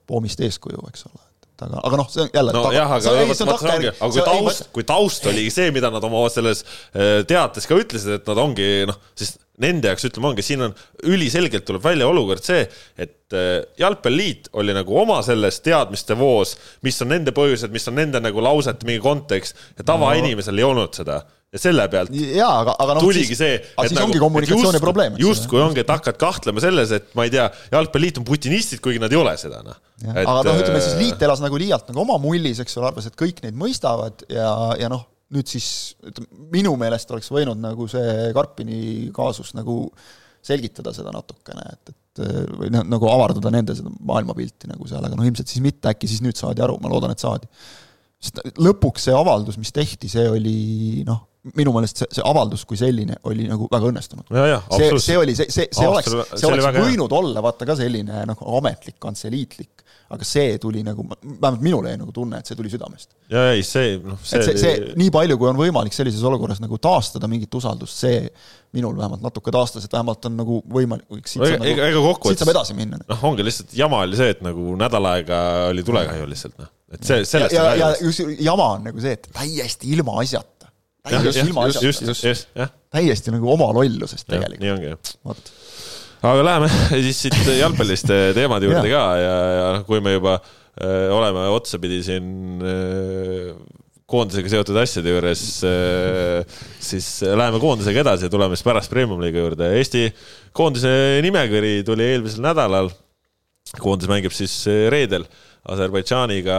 Poomist eeskuju, eks ole aga, aga noh, see on jälle nojah, aga see, ei, see on takkajärg. aga kui taust, kui taust oli see, mida nad oma selles äh, teates ka ütlesid, et nad ongi noh, siis nende jaoks ütleme, ongi, siin on üliselgelt tuleb välja olukord see, et äh, Jalgpalliliit oli nagu oma selles teadmiste voos, mis on nende põhjused, mis on nende nagu lausete mingi kontekst ja tavainimesel no. ei olnud seda ja selle pealt jaa, aga, aga noh, tuligi siis, see, et siis nagu, ongi kommunikatsiooni just, probleem. justkui ongi, et hakkad kahtlema selles, et ma ei tea, jalgpalliliit on putinistid, kuigi nad ei ole seda, noh. aga noh, ütleme siis liit elas nagu liialt nagu oma mullis, eks ole, arvas, et kõik neid mõistavad ja, ja noh, nüüd siis ütleme, minu meelest oleks võinud nagu see Karpini kaasus nagu selgitada seda natukene, et, et või noh, nagu avardada nende seda maailmapilti nagu seal, aga noh, ilmselt siis mitte, äkki siis nüüd saadi aru, ma loodan, et saadi. Sest lõpuks see avaldus, mis tehti, see oli noh, minu meelest see, see avaldus kui selline oli nagu väga õnnestunud. see, see oli, see, see, see oleks, see oleks võinud hea. olla vaata ka selline noh, ametlik, kantseliitlik, aga see tuli nagu, vähemalt minul jäi nagu tunne, et see tuli südamest. ja ei, see noh, see see, see nii palju, kui on võimalik sellises olukorras nagu taastada mingit usaldust, see minul vähemalt natuke taastas, et vähemalt on nagu võimalik siit ega, nagu, kokkuvõttes saab edasi minna. noh, ongi lihtsalt jama oli see, et nagu nädal aega oli tulekahju lihtsalt noh, et see, sellest ja, ja, ja just jama on nagu see, et täiesti ilmaasjata täiesti ilmaasjata. täiesti nagu oma lollusest tegelikult. nii ongi, jah. aga läheme (laughs) siis siit jalgpallist teemade juurde ka ja, ja noh, kui me juba äh, oleme otsapidi siin äh, koondisega seotud asjade juures, siis läheme koondisega edasi ja tuleme siis pärast Premium-liiga juurde. Eesti koondise nimekiri tuli eelmisel nädalal. Koondis mängib siis reedel Aserbaidžaaniga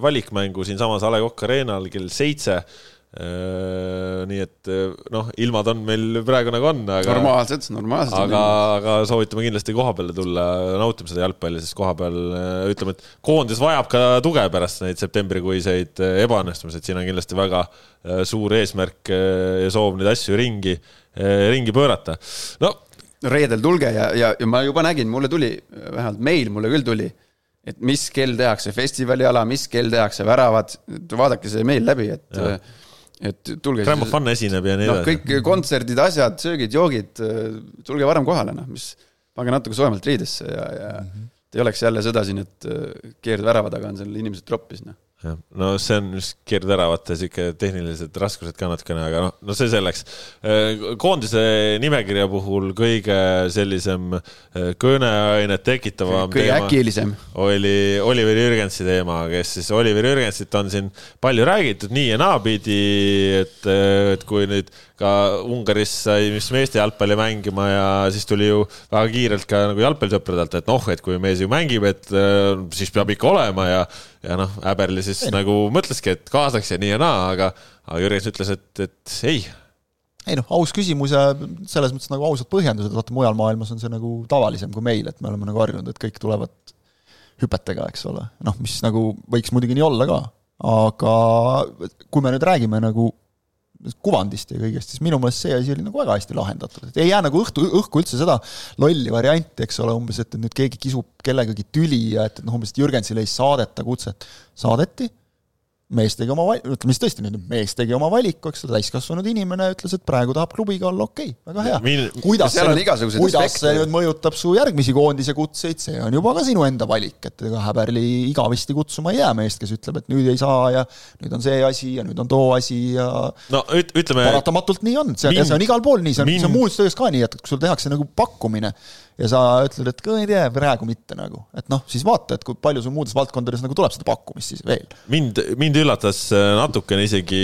valikmängu siinsamas A Le Coq Arena'l kell seitse Äh, nii et noh, ilmad on meil praegu nagu on, aga. normaalsed, normaalsed. aga, aga soovitame kindlasti koha peale tulla, nautima seda jalgpalli, sest koha peal ütleme, et koondis vajab ka tuge pärast neid septembrikuiseid ebaõnnestumisi, et siin on kindlasti väga suur eesmärk ja soov neid asju ringi, ringi pöörata. no reedel tulge ja, ja, ja ma juba nägin, mulle tuli, vähemalt meil mulle küll tuli, et mis kell tehakse festivaliala, mis kell tehakse väravad, vaadake see meil läbi, et ja et tulge. Grammofon esineb ja nii no, edasi. kõik kontserdid, asjad, söögid, joogid, tulge varem kohale, noh, mis, pange natuke soojemalt riidesse ja, ja mm -hmm. ei oleks jälle sõda siin, et keerd värava taga on seal inimesed troppis, noh jah, no see on just keerdväravate sihuke tehnilised raskused ka natukene, aga noh, no see selleks. Äh, koondise nimekirja puhul kõige sellisem äh, kõneainet tekitavam kõige äkilisem oli Oliver Jürgensi teema, kes siis, Oliver Jürgensit on siin palju räägitud nii ja naapidi, et, äh, et kui nüüd ka Ungaris sai vist meeste jalgpalli mängima ja siis tuli ju väga kiirelt ka nagu jalgpallisõpradelt, et noh, et kui mees ju mängib, et siis peab ikka olema ja ja noh, Äberli siis ei, nagu mõtleski, et kaasaks ja nii ja naa, aga, aga Jürgens ütles, et, et ei. ei noh, aus küsimus ja selles mõttes nagu ausad põhjendused, vaata mujal maailmas on see nagu tavalisem kui meil, et me oleme nagu harjunud, et kõik tulevad hüpetega, eks ole, noh, mis nagu võiks muidugi nii olla ka, aga kui me nüüd räägime nagu kuvandist ja kõigest, siis minu meelest see asi oli nagu väga hästi lahendatud, et ei jää nagu õhtu, õhku üldse seda lolli varianti, eks ole, umbes, et nüüd keegi kisub kellegagi tüli ja et, noh, umbes, et Jürgensile ei saadeta kutset. saadeti mees tegi oma val-, ütleme siis tõesti mees tegi oma valiku, eks ole, täiskasvanud inimene ütles, et praegu tahab klubiga olla okei okay,, väga hea. Min.... kuidas see nüüd, kuidas see nüüd mõjutab su järgmisi koondise kutseid, see on juba ka sinu enda valik, et ega Häberli igavesti kutsuma ei jää meest, kes ütleb, et nüüd ei saa ja nüüd on see asi ja nüüd on too asi ja no üt-, ütleme paratamatult nii on, see, see on igal pool nii, see on, see on muus töös ka nii, et kui sul tehakse nagu pakkumine, ja sa ütled, et ei tea, praegu mitte nagu, et noh, siis vaata, et kui palju sul muudes valdkondades nagu tuleb seda pakkumist siis veel. mind, mind üllatas äh, natukene isegi,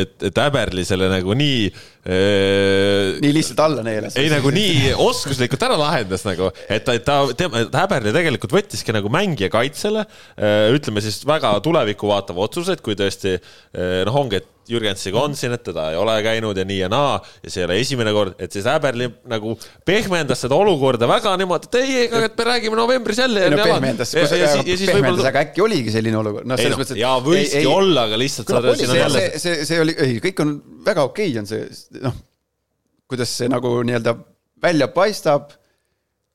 et, et Äberli selle nagu nii äh, nii lihtsalt alla neelas. ei, nagu nii oskuslikult ära lahendas nagu, et ta, ta, tema, Häberli tegelikult võttiski nagu mängija kaitsele, äh, ütleme siis väga tulevikku vaatava otsuse, et kui tõesti noh, ongi, et Jürgensiga on siin, et teda ei ole käinud ja nii ja naa ja see ei ole esimene kord, et siis Äberli nagu pehmendas seda olukorda väga niimoodi, et ei, ega me räägime novembris jälle. no pehmendas, pehmendas, võib-olla... aga äkki oligi selline olukord, noh, selles no, mõttes, et. jaa, võiski ei, olla, aga lihtsalt sa. see, jälle... see, see, see oli, ei, kõik on väga okei okay, on see, noh, kuidas see nagu nii-öelda välja paistab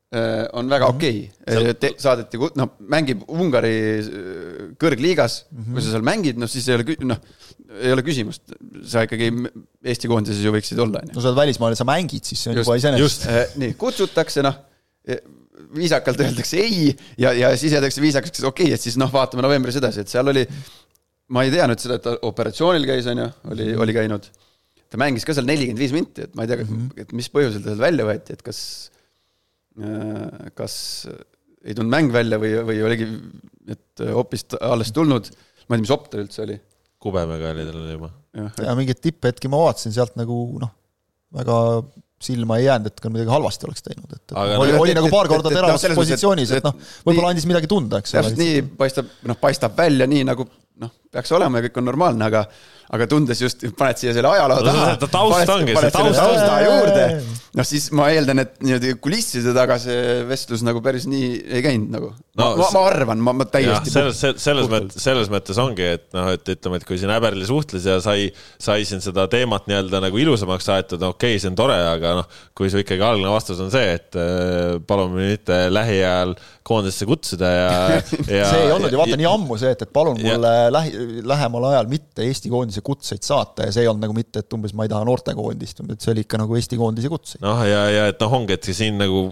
Äh, on väga mhm. okei okay., saadeti, noh, mängib Ungari äh, kõrgliigas mm, -hmm. kui sa seal mängid, noh siis ei ole, noh, ei ole küsimust, sa ikkagi Eesti koondises ju võiksid olla, on ju. no sa oled välismaal ja sa mängid, siis see on juba iseenesest. Äh, nii, kutsutakse, noh, viisakalt öeldakse ei ja, ja siis öeldakse viisakaks, okei okay,, et siis noh, vaatame novembris edasi, et seal oli, ma ei teadnud seda, et ta operatsioonil käis, on ju, oli, oli käinud. ta mängis ka seal nelikümmend viis minti, et ma ei tea mm, -hmm. et mis põhjusel ta sealt välja võeti, et kas Äh, kas ei tulnud mäng välja või, või oligi, et hoopis alles tulnud, ma ei tea, mis opt tal üldse oli. Kubemega oli tal juba. ja mingeid tipphetki ma vaatasin sealt nagu noh, väga silma ei jäänud, et ka midagi halvasti oleks teinud, et, et Aga oli, oli et, nagu paar korda teravas no, positsioonis, et noh, võib-olla andis midagi tunda, eks ole. täpselt nii paistab, noh, paistab välja nii, nagu noh, peaks olema ja kõik on normaalne, aga aga tundes just, paned siia selle ajaloo taha. taust ongi, see taust tausta juurde. Noh, siis ma eeldan, et niimoodi kulisside taga see vestlus nagu päris nii ei käinud nagu no,. ma, ma arvan, ma, ma täiesti. selles, selles mõttes, selles mõttes ongi, et noh, et ütleme, et kui siin Äberli suhtles ja sai, sai siin seda teemat nii-öelda nagu ilusamaks aetud, okei okay,, see on tore, aga noh, kui su ikkagi algne vastus on see, et äh, palume mitte lähiajal koondisse kutsuda ja, (laughs) ja see ei olnud ju vaata ja, nii ammu see, et, et palun mulle ja, lähi, lähemal ajal mitte Eesti koondise kutseid saata ja see ei olnud nagu mitte, et umbes ma ei taha noortekoondist, et see oli ikka nagu Eesti koondise kutseid. Noh, ja, ja et noh, ongi, et siin nagu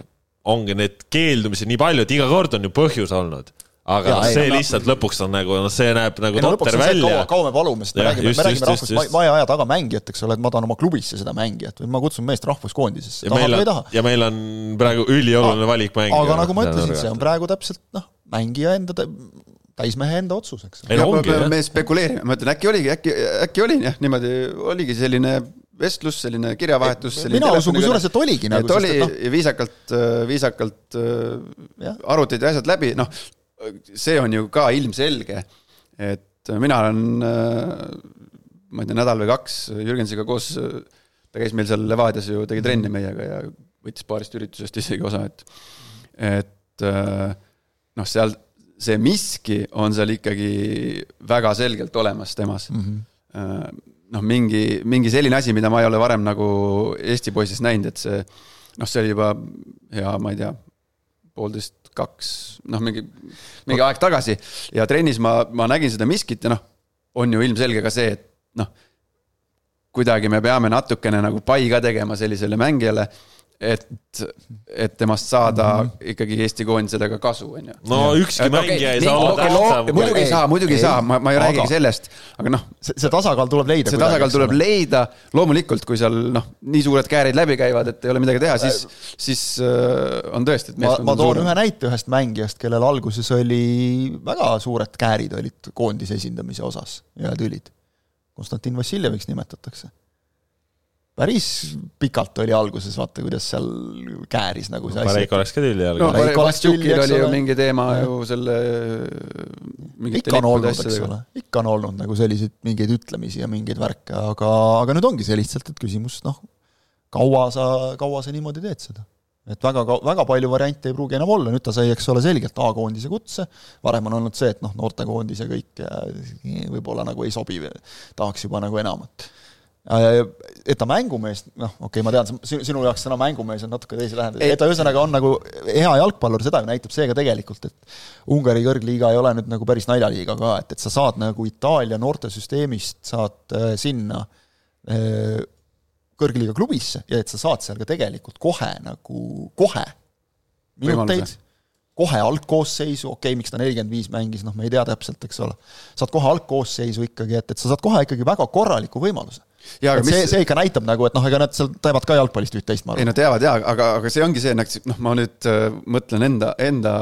ongi need keeldumised nii palju, et iga kord on ju põhjus olnud aga Jaa, noh, ei, see no- lihtsalt lõpuks on nagu, noh, see näeb nagu ei no lõpuks totter et kaua, välja. kaua me palume, sest me Jah, räägime, me räägime just, rahvus, just, ma ei aja taga mängijat, eks ole, et ma tahan oma klubisse seda mängijat või ma kutsun meest rahvuskoondisesse, ja meil või ei on taha., ja meil on praegu ülioluline valik mängida. aga nagu ma ütlesin, see on praegu täpselt noh, mängija enda, täismehe enda otsus, eks. ei no me spekuleerime, ma ütlen, äkki oligi, äkki, äkki oli jah, niimoodi oligi selline vestlus, selline kirjavahetus. mina usun kusjuures, et oligi nagu, et oli sest et ja viisakalt, viisakalt äh, Jah. arutati asjad läbi, noh, see on ju ka ilmselge, et mina olen, ma ei tea, nädal või kaks Jürgensiga koos, ta käis meil seal Levadias ju, tegi trenni meiega ja võttis paarist üritusest isegi osa, et et äh, noh, seal see miski on seal ikkagi väga selgelt olemas temas mm. -hmm. noh, mingi, mingi selline asi, mida ma ei ole varem nagu Eesti poisis näinud, et see noh, see oli juba hea, ma ei tea, poolteist, kaks, noh, mingi, mingi aeg tagasi. Ja trennis ma, ma nägin seda miskit ja noh, on ju ilmselge ka see, et noh, kuidagi me peame natukene nagu pai ka tegema sellisele mängijale, et, et temast saada mm -hmm. ikkagi Eesti koondisele ka kasu, on ju. no ükski mängija ei saa olla tähtsam. muidugi ei saa, muidugi ei saa, ma, ma ei aga- räägigi sellest, aga noh, see, tasakaal tuleb leida. see tasakaal tuleb leida, loomulikult, kui seal noh, nii suured käärid läbi käivad, et ei ole midagi teha, siis, siis äh, on tõesti, et ma, ma on toon suurem ühe. näite ühest mängijast, kellel alguses oli väga suured käärid olid koondise esindamise osas ja tülid. Konstantin Vassiljeviks nimetatakse. Päris pikalt oli alguses, vaata, kuidas seal kääris nagu see Pareik asi. oleks ka tülli all no Pareik oleks tülli, eks ole. mingi teema ju selle ikka on olnud, eks ole, ikka on olnud nagu selliseid mingeid ütlemisi ja mingeid värke, aga, aga nüüd ongi see lihtsalt, et küsimus, noh, kaua sa, kaua sa niimoodi teed seda? Et väga, väga palju variante ei pruugi enam olla, nüüd ta sai, eks ole, selgelt A-koondise kutse, varem on olnud see, et noh, noortekoondis ja kõik ja võib-olla nagu ei sobi, tahaks juba nagu enamat. Et ta mängumees, noh, okei okay,, ma tean, sinu jaoks sõna mängumees on natuke teise tähendus, et ta ühesõnaga on nagu hea jalgpallur, seda ju näitab see ka tegelikult, et Ungari kõrgliiga ei ole nüüd nagu päris naljaliiga ka, et, et sa saad nagu Itaalia noortesüsteemist, saad äh, sinna äh, kõrgliiga klubisse ja et sa saad seal ka tegelikult kohe nagu, kohe minuteid kohe algkoosseisu, okei okay,, miks ta nelikümmend viis mängis, noh, me ei tea täpselt, eks ole. saad kohe algkoosseisu ikkagi, et, et sa saad kohe ikkagi väga korraliku võimaluse. Aga et see mis-, see ikka näitab nagu, et noh, ega nad seal teevad ka jalgpallist üht-teist, ma ei arvan. no teavad jaa, aga, aga see ongi see, noh, ma nüüd äh, mõtlen enda, enda,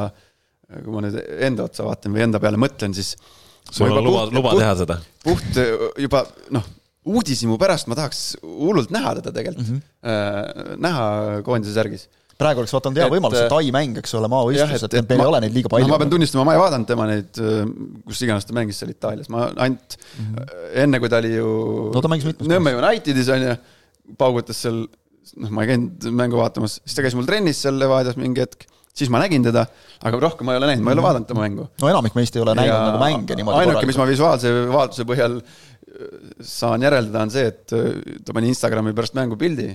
kui ma nüüd enda otsa vaatan või enda peale mõtlen, siis sul on juba luba, puht- luba teha seda. puht äh, juba noh, uudishimu pärast ma tahaks hullult näha teda tegelikult mm, -hmm. näha koondise särgis. Praegu oleks vaata olnud hea Et, võimalus, see äh, Tai mäng, eks ole, maavõistlus, et meil ei ole neid liiga palju no,. ma pean tunnistama, ma ei vaadanud tema neid, kus iganes ta mängis seal Itaalias, ma ainult mm -hmm. enne, kui ta oli ju Mhm. No ta Nõmme Unitedis on ju, paugutas seal, noh, ma ei käinud mängu vaatamas, siis ta käis mul trennis seal Levadias mingi hetk, siis ma nägin teda, aga rohkem ma ei ole näinud, ma ei ole vaadanud tema mängu. no enamik meist ei ole näinud nagu mänge niimoodi ainuke, mis ma visuaalse vaatluse põhjal äh, saan järeldada, on see, et äh, ta pani Instagrami pärast mängu pildi.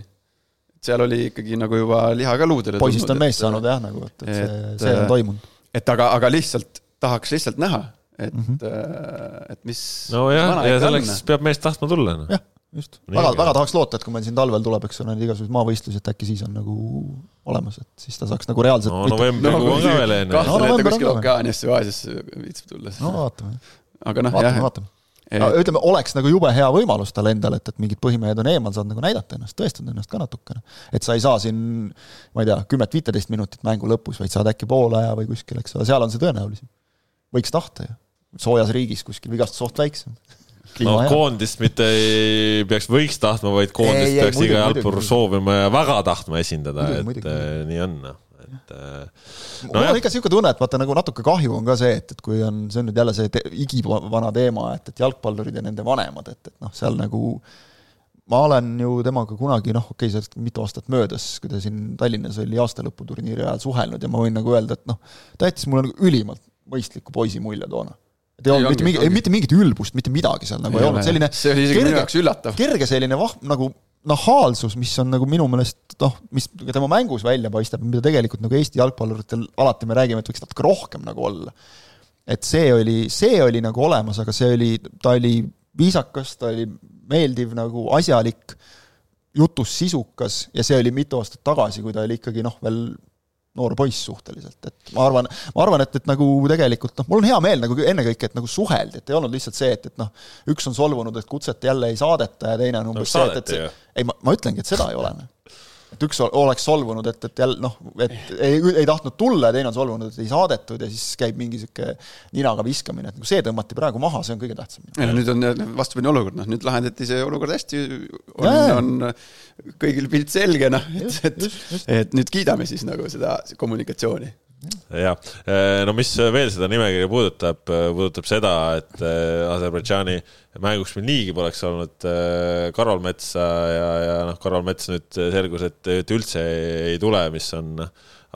Seal oli ikkagi nagu juba liha ka luudele poisist on mees saanud jah, nagu, et, et see, see on äh, toimunud. et aga, aga lihtsalt tahaks lihtsalt näha, et mm. -hmm. et mis. nojah, ja selleks peab mees tahtma tulla, noh. jah, just. Väga, väga tahaks loota, et kui meil siin talvel tuleb, eks ole, neid igasuguseid maavõistlusi, et äkki siis on nagu olemas, et siis ta saaks nagu reaalselt no novembrikuu on ka veel enne. No, kahtlen, et ta on kuskil. Okeaaniasse või Aasiasse viitsib tulla. no vaatame, aga noh, vaatame, jah, vaatame. ütleme, oleks nagu jube hea võimalus tal endal, et, et mingid põhimehed on eemal, saad nagu näidata ennast, tõestada ennast ka natukene. et sa ei saa siin, ma ei tea, kümmet-viiteist minutit mängu lõpus, vaid saad äkki poole aja või kuskil, eks ole, seal on see tõenäolisem. võiks tahta ju, soojas riigis kuskil vigastusoht väiksem. no koondist mitte ei peaks võiks tahtma, vaid koondist Ei, ei, peaks muidugi, iga muidugi, jalgpallur muidugi. soovima ja väga tahtma esindada, et muidugi, äh, nii on, noh, et äh, mul on ikka niisugune tunne, et vaata nagu natuke kahju on ka see, et, et kui on, see on nüüd jälle see te, igivana teema, et, et jalgpallurid ja nende vanemad, et, et noh, seal nagu ma olen ju temaga kunagi noh, okei okay,, sellest mitu aastat möödas, kui ta siin Tallinnas oli aastalõputurniiri ajal suhelnud ja ma võin nagu öelda, et noh, ta jättis mulle nagu ülimalt mõistliku poisi mulje toona. et ei olnud mitte ongi, mingi, ongi. mitte mingit ülbust, mitte midagi seal nagu ei, Ei olnud, selline See oli isegi minu jaoks üllatav. kerge selline vah-, nagu nahaalsus, mis on nagu minu meelest noh, mis ka tema mängus välja paistab, mida tegelikult nagu Eesti jalgpalluritel alati me räägime, et võiks natuke rohkem nagu olla. et see oli, see oli nagu olemas, aga see oli, ta oli viisakas, ta oli meeldiv nagu asjalik, jutus sisukas ja see oli mitu aastat tagasi, kui ta oli ikkagi noh, veel noor poiss suhteliselt, et ma arvan, ma arvan, et, et nagu tegelikult noh, mul on hea meel nagu ennekõike, et nagu suheldi, et ei olnud lihtsalt see, et, et noh, üks on solvunud, et kutset jälle ei saadeta ja teine on umbes no, see, et, et ei, ma, ma ütlengi, et seda ei ole et üks oleks solvunud, et, et jälle noh, et ei, ei tahtnud tulla ja teine on solvunud, et ei saadetud ja siis käib mingi sihuke ninaga viskamine, et nagu see tõmmati praegu maha, see on kõige tähtsam. no nüüd on vastupidine olukord, noh nüüd lahendati see olukord hästi, on, on kõigil pilt selge, noh, et, et, et nüüd kiidame siis nagu seda kommunikatsiooni jah, eh, no mis veel seda nimekirja puudutab, eh, puudutab seda, et eh, Aserbaidžaani mänguks meil niigi poleks olnud Karol Metsa ja, ja noh, Karol Mets nüüd selgus, et, üldse ei, tule, mis on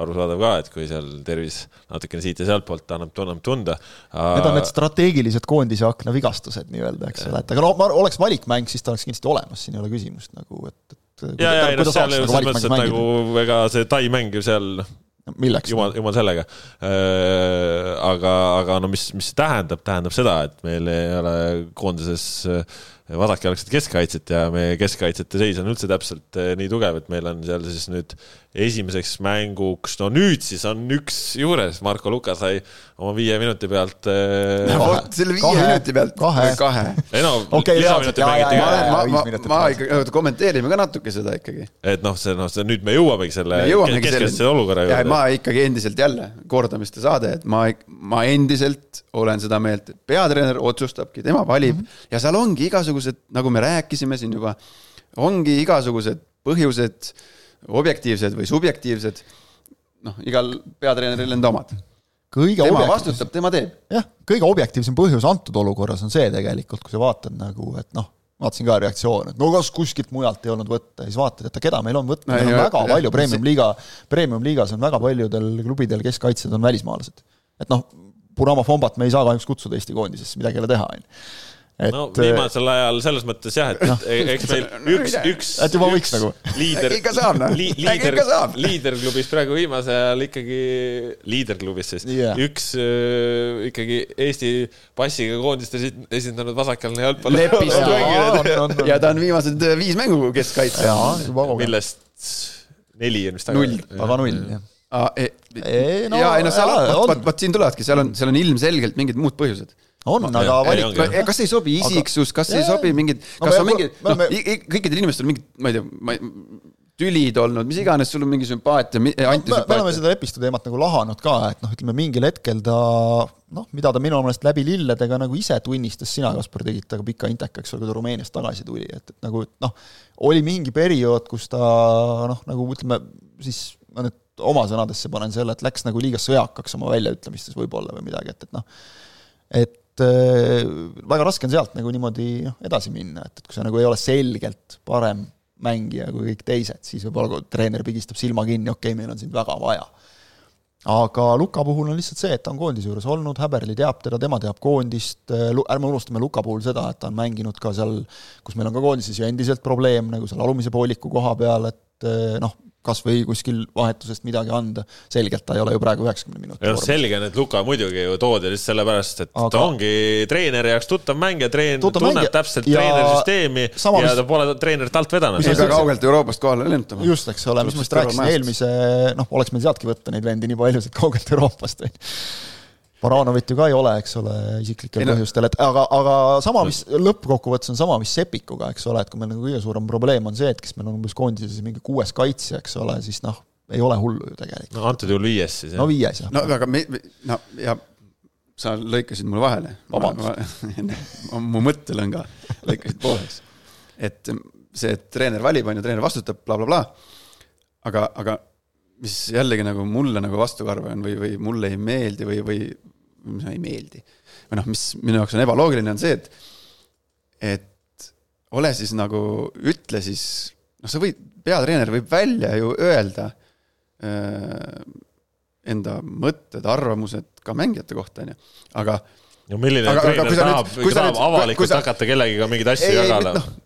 arusaadav ka, et kui seal tervis natukene siit ja sealtpoolt annab, annab tunda. Need on need strateegilised koondise akna vigastused nii-öelda, eks ole, et aga no ma oleks valikmäng, siis ta oleks kindlasti olemas, siin ei ole küsimust nagu, et, et ja, ja ei noh, seal ju selles mõttes, et nagu ega see Tai mäng ju seal noh, milleks? jumal, jumal sellega. Äh, aga, aga no mis, mis see tähendab, tähendab seda, et meil ei ole koondises äh, vasakjalgset keskkaitset ja meie keskkaitsjate seis on üldse täpselt äh, nii tugev, et meil on seal siis nüüd esimeseks mänguks, no nüüd siis on üks juures, Marko Luka sai oma viie minuti pealt (laughs) no vot, selle viie kahe, minuti pealt. Kahe, kahe.. ei no okay, lisaminuti mängiti ka. ma, ma, ma ikka, kommenteerime ka natuke seda ikkagi. et noh, see noh, see nüüd me jõuamegi selle keskkaitse olukorra juurde. ma ikkagi endiselt jälle, kordamiste saade, et ma, ma endiselt olen seda meelt, et peatreener otsustabki, tema valib. Mm -hmm. ja seal ongi igasugused, nagu me rääkisime siin juba, ongi igasugused põhjused objektiivsed või subjektiivsed, noh, igal peatreeneril enda omad. kõige tema vastutab, tema teeb. jah, kõige objektiivsem põhjus antud olukorras on see tegelikult, kui sa vaatad nagu, et noh, vaatasin ka reaktsioone, et no kas kuskilt mujalt ei olnud võtta siis vaatad, et keda meil on võtta no,, meil on väga jah, palju premium-liiga, premium-liigas on väga paljudel klubidel keskkaitsjad on välismaalased. et noh, Punama Fombat me ei saa kahjuks kutsuda Eesti koondisesse, midagi ei ole teha, on ju et no viimasel ajal selles mõttes jah, et no, eks meil üks, üks, et juba võiks nagu. liider, noh, liider, liiderklubis praegu viimasel ajal ikkagi, liiderklubis siis yeah., üks äh, ikkagi Eesti passiga koondist esindanud vasakjalgne jalgpall. ja ta on viimased äh, viis mängu keskkaitse. millest neli on vist. null, aga null jah ah,. E, ei, no, ja ei no seal, vot, vot siin tulevadki, seal on, seal on ilmselgelt mingid muud põhjused on, aga valik. kas ei sobi isiksus, kas ei sobi mingid, kas on mingid, noh, kõikidel inimestel mingid, ma ei tea, ma ei tülid olnud, mis iganes, sul on mingi sümpaatia, antisümpaatia. me oleme seda Epistu teemat nagu lahanud ka, et noh, ütleme mingil hetkel ta noh, mida ta minu meelest läbi lilledega nagu ise tunnistas, sina, Kaspar, tegid temaga pika inteka, eks ole, kui ta Rumeeniast tagasi tuli, et, et nagu noh, oli mingi periood, kus ta noh, nagu ütleme siis ma nüüd oma sõnadesse panen selle, et läks nagu liiga sõjakaks oma väljaütlemistes võib-olla või midagi, et, et noh, et et äh, väga raske on sealt nagu niimoodi noh, edasi minna, et, et kui sa nagu ei ole selgelt parem mängija kui kõik teised, siis võib-olla treener pigistab silma kinni, okei okay,, meil on sind väga vaja. aga Luka puhul on lihtsalt see, et ta on koondise juures olnud, Häberli teab teda, tema teab koondist, äh, ärme unustame Luka puhul seda, et ta on mänginud ka seal, kus meil on ka koondises ju endiselt probleem, nagu seal alumise pooliku koha peal, et äh, noh, kas või kuskil vahetusest midagi anda, selgelt ta ei ole ju praegu üheksakümne minuti vormis. selge on, et Luka muidugi ju toodi lihtsalt sellepärast, et Aga... ta ongi treeneri jaoks tuttav mängija, treen-, tunneb mängija. täpselt ja... treenerisüsteemi Sama, ja mis... ta pole treenerit alt vedanud. mis ei pea kaugelt Euroopast kohale lennutama. just, eks ole, mis ma just rääkisin, eelmise, noh, oleks meil sealtki võtta neid vendi nii paljusid kaugelt Euroopast, on ju Baranovit ju ka ei ole, eks ole, isiklikel põhjustel, et aga, aga sama, mis lõppkokkuvõttes on sama, mis Sepikuga, eks ole, et kui meil nagu kõige suurem probleem on see, et kes meil on umbes koondises mingi kuues kaitsja, eks ole, siis noh, ei ole hullu ju tegelikult. no antud juhul viies siis, no viies, jah. no aga me, no ja sa lõikasid mulle vahele. mu mõttelõnga lõikasid pooleks. et see, et treener valib, on ju, treener vastutab bla, bla, blablabla. aga, aga mis jällegi nagu mulle nagu vastukarva on või, või mulle ei meeldi või, või mis ei meeldi. või noh, mis minu jaoks on ebaloogiline, on see, et, et ole siis nagu, ütle siis, noh, sa võid, peatreener võib välja ju öelda äh, enda mõtted, arvamused ka mängijate kohta, on ju, aga no milline aga, treener aga, tahab, tahab avalikult sa... hakata kellegiga mingeid asju ei, jagada? No,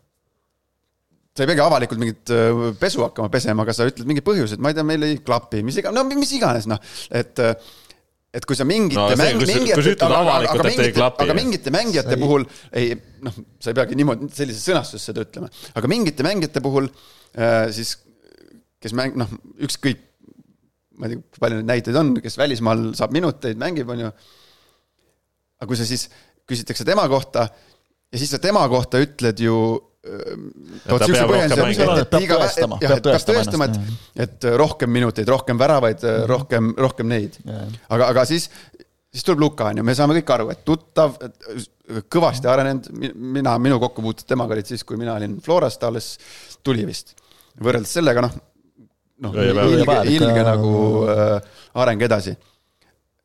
sa ei peagi avalikult mingit pesu hakkama pesema, aga sa ütled mingi põhjus, et ma ei tea, meil ei klapi, mis iganes, no mis iganes, noh, et et kui sa mingite no, mäng, mingite, aga, aga, aga mingite, aga mingite mängijate ei... puhul ei noh, sa ei peagi niimoodi sellises sõnastuses seda ütlema, aga mingite mängijate puhul äh, siis, kes mäng, noh, ükskõik, ma ei tea, kui palju neid näiteid on, kes välismaal saab minuteid, mängib, on ju. aga kui sa siis, küsitakse tema kohta ja siis sa tema kohta ütled ju ta peab rohkem mängima. Peab tõestama, peab tõestama tõestama, ennast, et, et rohkem minuteid, rohkem väravaid, rohkem, rohkem neid. aga, aga siis, siis tuleb Luka, on ju, me saame kõik aru, et tuttav, kõvasti arenenud, mina, minu kokkupuuted temaga olid siis, kui mina olin Florast, ta alles tuli vist. võrreldes sellega, noh, noh, ilge, ilge nagu äh, areng edasi.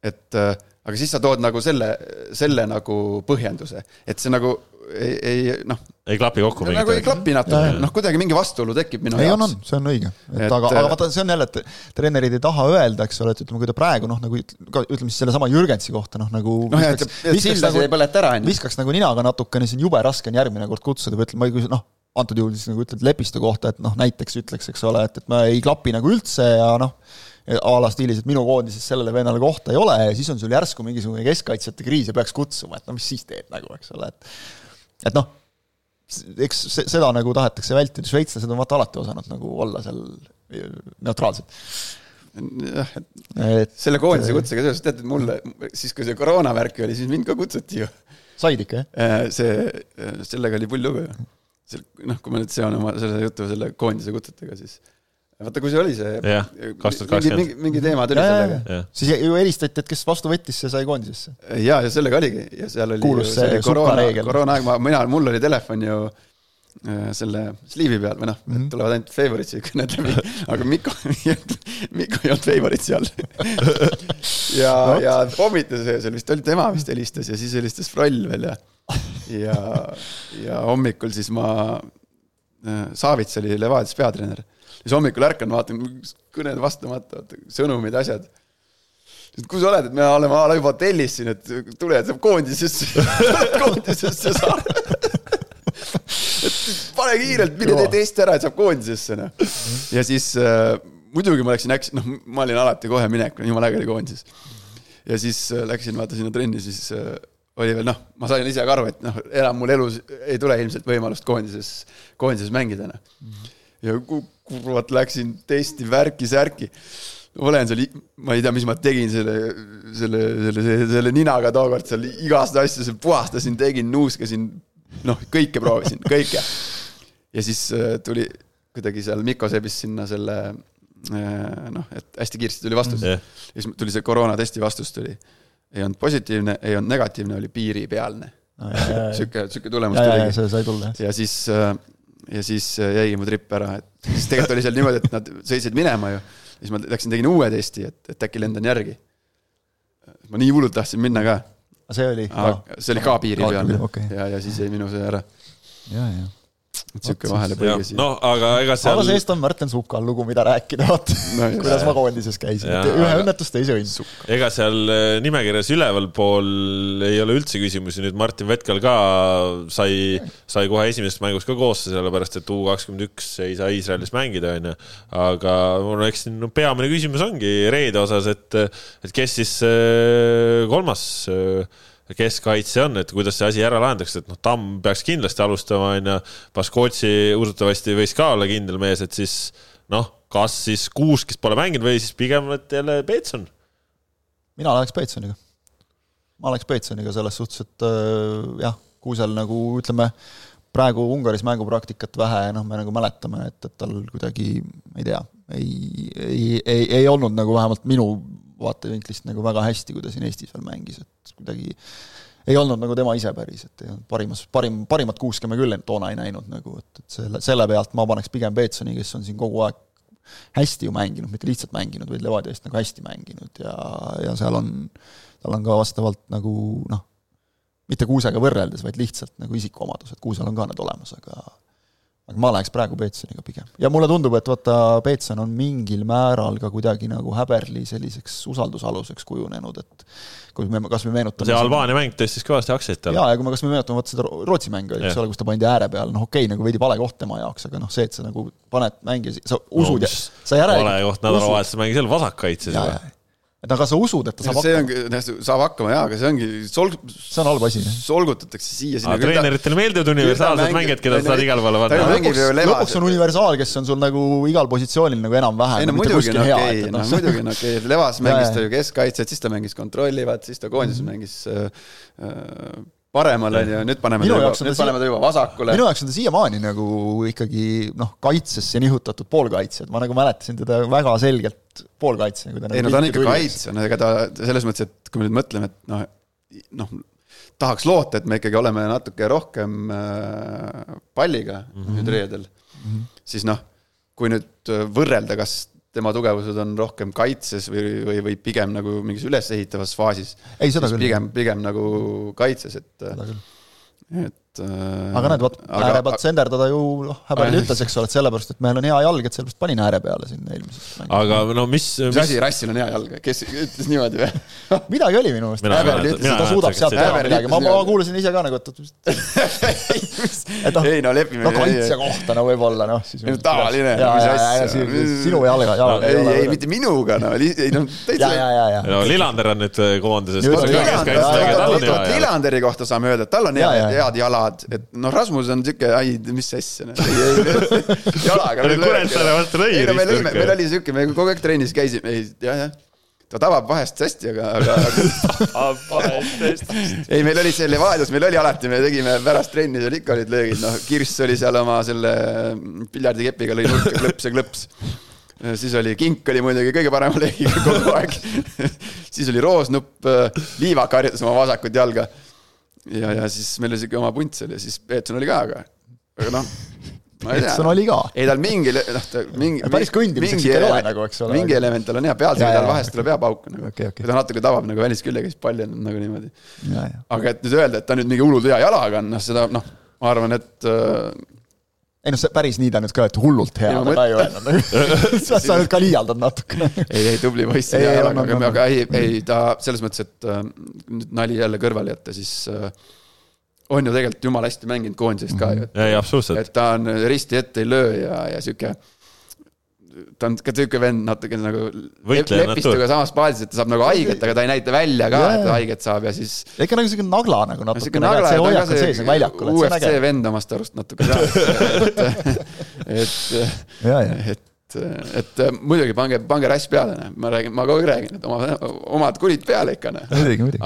et äh, aga siis sa tood nagu selle, selle nagu põhjenduse, et see nagu ei, ei noh. Ei klapi kokku. nagu ei klapi natuke, noh, kuidagi mingi vastuolu tekib minu ei, jaoks. on, on, see on õige. et aga, aga vaata, see on jälle, et treenerid ei taha öelda, eks ole, et ütleme, kui ta praegu noh, nagu ütleme siis sellesama Jürgensi kohta noh, nagu noh, et viskaks nagu, viskaks nagu ninaga natukene, siis on jube raske on järgmine kord kutsuda või ütleme, kui noh, antud juhul siis nagu ütled Lepistu kohta, et noh, näiteks ütleks, eks ole, et, et ma ei klapi nagu üldse ja noh, a la stiilis, et minu koondises sellele vennale kohta ei ole ja siis on sul järsku mingisugune keskkaitsjate kriis ja peaks kutsuma, et no mis siis teed nagu, eks ole, et et noh, eks seda nagu tahetakse vältida, šveitslased on vaata alati osanud nagu olla seal neutraalsed. jah, et selle koondise kutsega seoses, teate, mulle siis, kui see koroonavärk oli, siis mind ka kutsuti ju. said ikka, jah? see, sellega oli pull lugu ju noh, kui ma nüüd seon oma selle jutu selle koondise kutsutega, siis vaata, kui see oli see jah, kaks tuhat kakskümmend. mingi, mingi teema tuli ja, sellega. siis ju helistati, et kes vastu võttis, see sai koondisesse. ja, ja sellega oligi ja seal oli kuulus see, see koroona, koroonaaeg, ma, mina, mul oli telefon ju äh, selle sliivi peal või noh mm -hmm., tulevad ainult favorites'i kõned läbi, (laughs) aga Mikko, (laughs) Mikko ei olnud favorit seal (laughs) ja no., ja pommitas seal vist oli tema vist helistas ja siis helistas Froll veel ja ja, ja hommikul siis ma, äh, Savits oli Levadias peatreener. Siis hommikul ärkan, vaatan kõned vastamata, sõnumid, asjad. kus sa oled, et me oleme a la juba hotellis siin, et tule, et saab koondisesse (laughs) koondisesse saada pane kiirelt, mine tee test ära, et saab koondisesse, noh. ja siis äh, muidugi ma läksin, läksin, noh, ma olin alati kohe minekul, jumala äge oli koondises. ja siis äh, läksin vaata sinna trenni, siis äh, oli veel noh, ma sain ise ka aru, et noh, enam mul elus ei tule ilmselt võimalust koondises, koondises mängida noh ja kurat läksin testi värki-särki. olen seal, ma ei tea, mis ma tegin selle, selle, selle, selle, selle ninaga tookord seal igast asju seal puhastasin, tegin, nuuskasin, noh, kõike proovisin, kõike. ja siis äh, tuli kuidagi seal Mikko sebis sinna selle äh, noh, et hästi kiiresti tuli vastus. -hmm. ja siis tuli see koroonatesti vastus tuli ei olnud positiivne, ei olnud negatiivne, oli piiripealne no,. sihuke, sihuke tulemus jah. ja siis, äh, ja siis äh, jäigi mu tripp ära, et siis tegelikult oli seal niimoodi, et nad sõitsid minema ju. siis ma läksin, tegin uue testi, et, et äkki lendan järgi. ma nii hullult tahtsin minna ka. see oli? see oli ka piiripealne okay. ja, ja siis jäi minu see ära. ja, ja et sihuke vahelepõige siin. noh, aga ega seal. aga see-eest on Märten Sukal lugu, mida rääkida, vaata (laughs) no,, kuidas ma koondises käisin, ühe aga... õnnetus, teise õnn. ega seal äh, nimekirjas ülevalpool ei ole üldse küsimusi, nüüd Martin Vetkal ka sai, sai kohe esimesest mängust ka koosse, sellepärast et U kakskümmend üks ei saa Iisraelis mängida, onju. aga mul eks siin no, peamine küsimus ongi reede osas, et, et kes siis äh, kolmas äh, keskkaitse on, et kuidas see asi ära lahendatakse, et noh, Tamm peaks kindlasti alustama, on ju. Baskotsi usutavasti võis ka olla kindel mees, et siis noh, kas siis kuus, kes pole mänginud või siis pigem et jälle Peetson? mina läheks Peetsoniga. ma läheks Peetsoniga selles suhtes, et äh, jah, Kuusel nagu ütleme, praegu Ungaris mängupraktikat vähe noh, me nagu mäletame, et, et tal kuidagi, ma ei tea, ei, ei, ei, ei olnud nagu vähemalt minu vaatevinklist nagu väga hästi, kui ta siin Eestis veel mängis, et kuidagi ei olnud nagu tema ise päris, et ei olnud parimas, parim, parimat kuuske me küll toona ei näinud nagu, et, et selle, selle pealt ma paneks pigem Peetsoni, kes on siin kogu aeg hästi ju mänginud, mitte lihtsalt mänginud, vaid Levadia eest nagu hästi mänginud ja, ja seal on, tal on ka vastavalt nagu noh, mitte kuusega võrreldes, vaid lihtsalt nagu isikuomadused, kuusel on ka need olemas, aga aga ma läheks praegu Peetsoniga pigem. ja mulle tundub, et vaata, Peetson on mingil määral ka kuidagi nagu häberli selliseks usaldusaluseks kujunenud, et kui me kas või meenutame see Albaania mäng tõstis kõvasti aktsiaid tal. jaa, ja kui me kas või meenutame vaata seda Rootsi mängu, eks ole, kus ta pandi ääre peale, noh okei okay,, nagu veidi vale koht tema jaoks, aga noh, see, et sa nagu paned mängija, sa usud no, ja sa järelikult vale koht nädalavahetusel mängis jälle vasakkaitses. Et aga sa usud, et ta saab see hakkama, ongi, saab hakkama jaa, aga see ongi solg-, see on halb asi. solgutatakse siia-sinna. treeneritele meeldivad universaalsed mängijad, keda sa saad igale poole ta panna ju. mängib ju levas- lõpuks on universaal, kes on sul nagu igal positsioonil nagu ei enam-vähem no mitte muidugi on hea, okei, et no noh, muidugi on okei, Levas (laughs) mängis ta ju keskkaitset, siis ta mängis kontrollivat, siis ta koondises mängis äh, äh, paremal onju, nüüd paneme ta juba, on nüüd paneme ta juba vasakule minu jaoks on ta siiamaani nagu ikkagi noh, kaitsesse nihutatud poolkaitsja, et ma nagu mäletasin teda väga selgelt poolkaitsja, kui ta ei no ta on ikka. kaitsja, no ega ta selles mõttes, et kui me nüüd mõtleme, et noh, noh, tahaks loota, et me ikkagi oleme natuke rohkem äh, palliga mm -hmm. nüüd reedel mm, -hmm. siis noh, kui nüüd võrrelda, kas tema tugevused on rohkem kaitses või, või, või pigem nagu mingis ülesehitavas faasis, pigem, pigem nagu kaitses, et, küll. Et äh, aga näed, vot ääre pealt senderdada ju noh, Häberl Aga- ütles, eks ole, et sellepärast, et meil on hea jalg, et sellepärast panin ääre peale siin eelmises aga no mis, mis mis asi, Rassil on hea jalg, kes ütles niimoodi või? (laughs) midagi oli minu meelest. Ei mäleta- mina ta ei suudab sealt et teha midagi, ma, ma kuulasin ise ka nagu, et (laughs) et noh, ei no lepime. no kaitse kohta no võib-olla noh, siis. Tavaline, mis ja, ja asja. sinu jalga, jalga ei, ei, mitte minuga, no ei no ja, täitsa. no Lillander on nüüd koondises. Just, Lillander- Lillanderi kohta saame öelda, et tal on head ja,, ja. head jalad, et noh, Rasmus on siuke, ai, mis asja, (laughs) jalaga. Kuressaare vastu lõi ei no me lõime, meil oli siuke, me kogu aeg trennis käisime, jah, jah ta tabab vahest hästi, aga, aga, aga ei, meil oli see Levadias, meil oli alati, me tegime pärast trenni seal ikka olid löögid, noh, Kirss oli seal oma selle piljardikepiga lõi nurka klõps ja klõps. siis oli Kink oli muidugi kõige parema löögiga kogu aeg. (laughs) siis oli Roosnupp, Liivak harjutas oma vasakut jalga. ja, ja siis meil siuke oma punt seal ja siis Peetson oli ka, aga, aga noh. Peetson oli ka. ei tal mingi, noh ta mingi. Päris kõndimiseks ikka ei ole nagu, eks ole. mingi element tal on hea, pealsel Ja, ja, peal ja. vahest tuleb hea pauk nagu okei. kui ta natuke tabab nagu välisküljega, siis pall on nagu niimoodi. aga et nüüd öelda, et ta nüüd mingi hullult hea jalaga on, noh seda noh, ma arvan, et äh, ei noh, see päris nii ta nüüd ka, et hullult hea ma ta ei öelnud. (laughs) sa sa nüüd ka liialdad natukene. ei, ei tubli poiss Ei, hea ei, jalaga, on, on, aga, aga ei, ei ta selles mõttes, et äh, nüüd nali jälle kõrvale jätta, siis äh, on ju tegelikult jumala hästi mänginud koondisest ka ju, et ei, absoluutselt. et ta on risti ette ei löö ja, ja sihuke. Ta on ka sihuke vend natuke nagu Võitleja lepistuga samas baasis, et ta saab nagu haiget, aga ta ei näita välja ka, et ta haiget saab ja siis. ikka nagu nagu no sihuke nagla nagu väljakul, et see on UFC vend omast arust natuke ka, (laughs) et, et, ja, ja. et, et muidugi pange, pange rass peale, noh, ma räägin, ma kogu aeg räägin, et oma, omad kulid peale ikka, noh.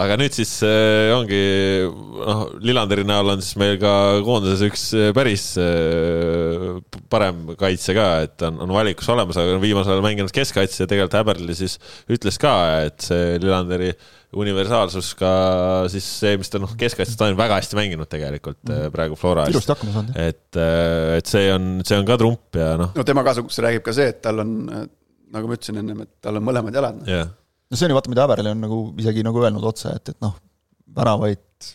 aga nüüd siis äh, ongi noh, Lillanderi näol on siis meil ka koondises üks äh, päris äh, parem kaitse ka, et on, on valikus olemas, aga viimasel ajal mänginud keskkaitse ja tegelikult Häberli siis ütles ka, et see Lillanderi universaalsus ka siis see, mis ta noh, keskkaitses ta on väga hästi mänginud tegelikult mm. praegu Flora eest. ilusti hakkama saanud, jah. et, et see on, see on ka trump ja noh, no tema kasuks räägib ka see, et tal on, nagu ma ütlesin ennem, et tal on mõlemad jalad. noh. jah. no see on ju vaata, mida Häberli on nagu isegi nagu öelnud otse, et, et noh, väravaid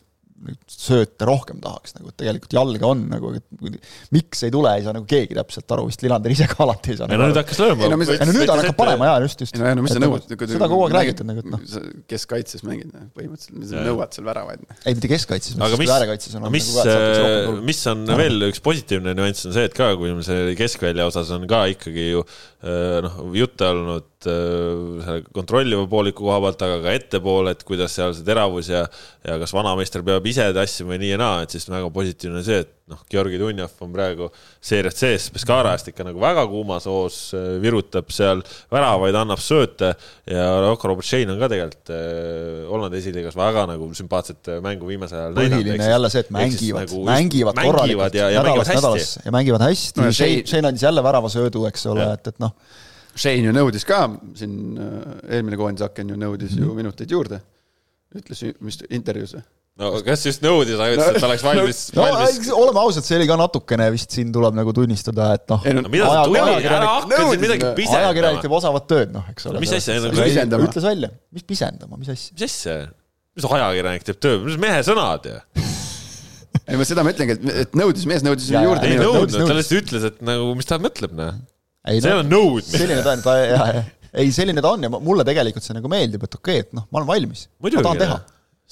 sööte rohkem tahaks nagu, et tegelikult jalga on nagu, et miks ei tule, ei saa nagu keegi täpselt aru, vist Lillander ise ka alati ei saa ei nagu no nüüd hakkas lööma. Ei no mis- ei no nüüd on hakanud panema jaa, just, just. ei no, ei no mis sa nõuad. seda kogu aeg räägitud nagu, et noh, kes kaitses mängid, põhimõtteliselt, mis sa nõuad seal väravaid. noh. ei mitte keskkaitses, aga mis, äärekaitses on mis nagu, mis on veel üks positiivne nüanss on see, et ka kui see keskvälja osas on ka ikkagi ju äh, noh, jutte olnud selle kontrolliva pooliku koha pealt, aga ka ettepoole, et kuidas seal see teravus ja ja kas vanameister peab ise tassima või nii ja naa, et siis väga positiivne on see, et noh, Georgi Dunjov on praegu seeriast sees. Pescara eest ikka nagu väga kuumas hoos, virutab seal väravaid, annab sööte ja Rocco Robotšein on ka tegelikult äh, Hollandi esiliigas väga nagu sümpaatset mängu viimasel ajal põhiline jälle see, et mängivad, nagu mängivad korralikult, ja, ja mängivad nädalast hästi. nädalasse ja mängivad hästi. No ja Shane, andis jälle väravasöödu, eks ole, et, et noh, Shane ju nõudis ka siin, eelmine koondise aken ju nõudis Mhm. ju minuteid juurde. ütles mis intervjuus või? no kas just nõudis, aga ütles, et ta oleks valmis no valmis. oleme ausad, see oli ka natukene vist siin tuleb nagu tunnistada, et noh, no no mida sa Aja- tulid, ära ajakirjanik- hakka siin midagi nõudis- ajakirjanik pisendama. teeb osavat tööd, noh, eks ole. mis asja, nagu- Mis pisendama? ütles välja, mis pisendama, mis asja? mis asja, mis ajakirjanik teeb töö, mis mehe sõnad ju. ei ma seda ma ütlengi, et, et nõudis, mees nõudis jaa, juurde ei nõudnud, ta lihtsalt ütles, et nagu, mis ta mõtleb, noh. Ei see on nõudmine. selline ta on, ta jah, jah, ei selline ta on ja mulle tegelikult see nagu meeldib, et okei okay,, et noh, ma olen valmis, ma tahan teha.,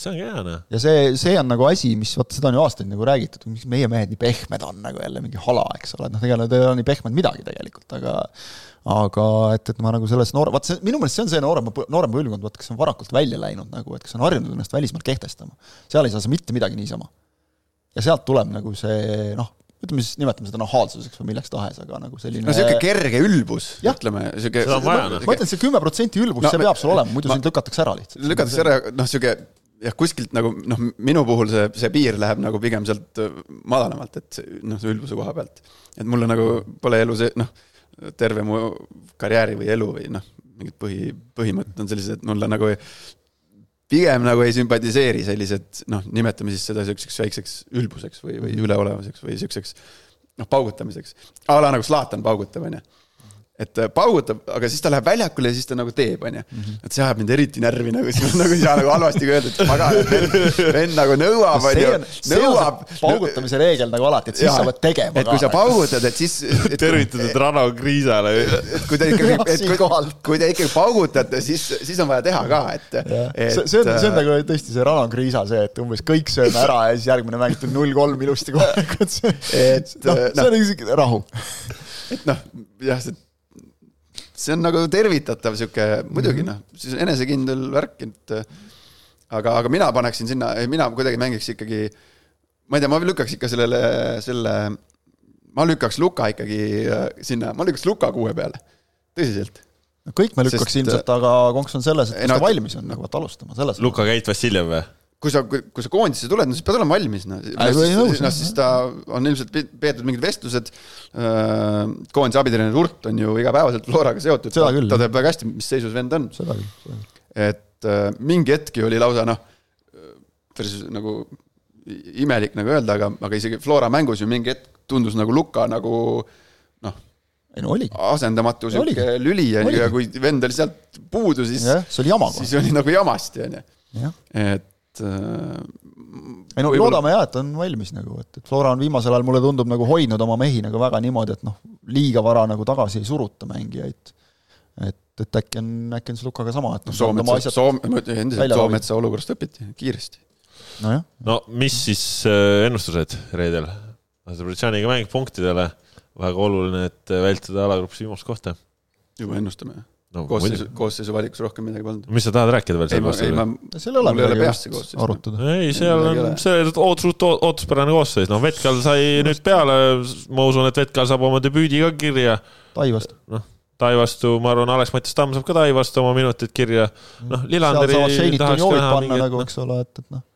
see ongi hea noh. ja see, see on nagu asi, mis vaata, seda on ju aastaid nagu räägitud, miks meie mehed nii pehmed on nagu jälle mingi hala, eks ole, et noh, tegelikult ei ole nii pehmed midagi tegelikult, aga aga et, et ma nagu selles noore, vaat see, minu meelest see on see noorem, noorem põlvkond, vaata, kes on varakult välja läinud nagu, et kes on harjunud ennast välismaal kehtestama. seal ei saa sa mitte midagi niisama. ja sealt tuleb nagu see noh, ütleme siis, nimetame seda nahaalsuseks või milleks tahes, aga nagu selline no sihuke kerge ülbus, ütleme, sihuke. Seda on vaja, noh. ma ütlen, see kümme protsenti ülbust No see peab sul olema, muidu ma- sind lükatakse ära lihtsalt. lükatakse ära, noh, sihuke jah, kuskilt nagu noh, minu puhul see, see piir läheb nagu pigem sealt äh, madalamalt, et see, noh, see ülbuse koha pealt. et mulle nagu pole elu see, noh, terve mu karjääri või elu või noh, mingid põhi, põhimõtted on sellised, et mulle nagu ei- pigem nagu ei sümpatiseeri sellised noh, nimetame siis seda siukseks väikseks ülbuseks või, või üleolevuseks või siukseks noh, paugutamiseks. a la nagu Zlatan paugutab, onju et äh, paugutab, aga siis ta läheb väljakule ja siis ta nagu teeb, onju. et see ajab mind eriti närvi nagu, siis nagu ei saa nagu halvasti ka öelda, et pagan, vend, vend nagu nõuab, onju nõuab paugutamise reegel nagu alati, et siis Jaa, sa pead tegema et kui sa paugutad, et siis. (laughs) tervitatud Rano Kriisale. et kui te ikkagi, et kui, kui te ikkagi paugutate, siis, siis on vaja teha ka, et. see, see on, see on nagu tõesti see Rana Kriisa see, et umbes kõik sööme ära ja siis järgmine mäng tuleb null kolm ilusti kohe, (laughs) et (laughs) see, Et, noh, see on isegi rahu. et noh, jah, see, see on nagu tervitatav sihuke, muidugi noh, siis enesekindel värk, et aga, aga mina paneksin sinna, mina kuidagi mängiks ikkagi, ma ei tea, ma lükkaks ikka sellele, selle, ma lükkaks Luka ikkagi äh, sinna, ma lükkaks Luka kuue peale, tõsiselt. kõik me lükkaks Sest, ilmselt, aga konks on selles, et kas no- ta valmis on nagu, et alustama, selles. Luka Keit Vassiljev või? Kui sa, kui sa koondisse tuled, no siis pead olema valmis, noh. Noh, siis ta on ilmselt pe- peetud mingid vestlused. koondise abitreener Urt on ju igapäevaselt Floraga seotud, ta, ta teab väga hästi, mis seisus vend on. et äh, mingi hetk oli lausa noh, päris nagu imelik nagu öelda, aga, aga isegi Flora mängus ju mingi hetk tundus nagu Luka nagu noh, ei no oligi, asendamatu sihuke lüli ja, Oligi. ja kui vend oli sealt puudu, siis, siis oli nagu jamasti, onju. jah. et äh, ei no loodame jah, et on valmis nagu, et, et Flora on viimasel ajal mulle tundub nagu hoidnud oma mehi nagu väga niimoodi, et noh, liiga vara nagu tagasi ei suruta mängijaid. et, et äkki on, äkki on see Lukaga sama, et noh, Soometsa, Soome, ma ütlen endiselt Soometsa olukorrast õpiti kiiresti. nojah, no mis siis äh, ennustused reedel? Aserbaidžaaniga mäng punktidele, väga oluline, et vältida alagrupis viimast kohta. juba ennustame. No koosseisu koosseisu valikus rohkem midagi polnud. mis sa tahad rääkida veel ei, selle ma, ei ma vastu?, seal ei ole midagi peas see just koosseis, arutada. ei, seal on see oot-, suht oot- ootuspärane koosseis, noh, Vetkal sai nüüd peale, ma usun, et Vetkal saab oma debüüdi ka kirja Tai vastu. noh, Tai vastu, ma arvan, Alex-Mattias Tamm saab ka Tai vastu oma minutid kirja. noh, seal Lillanderi tahaks näha panna nagu, mingit, eks ole, et, et noh.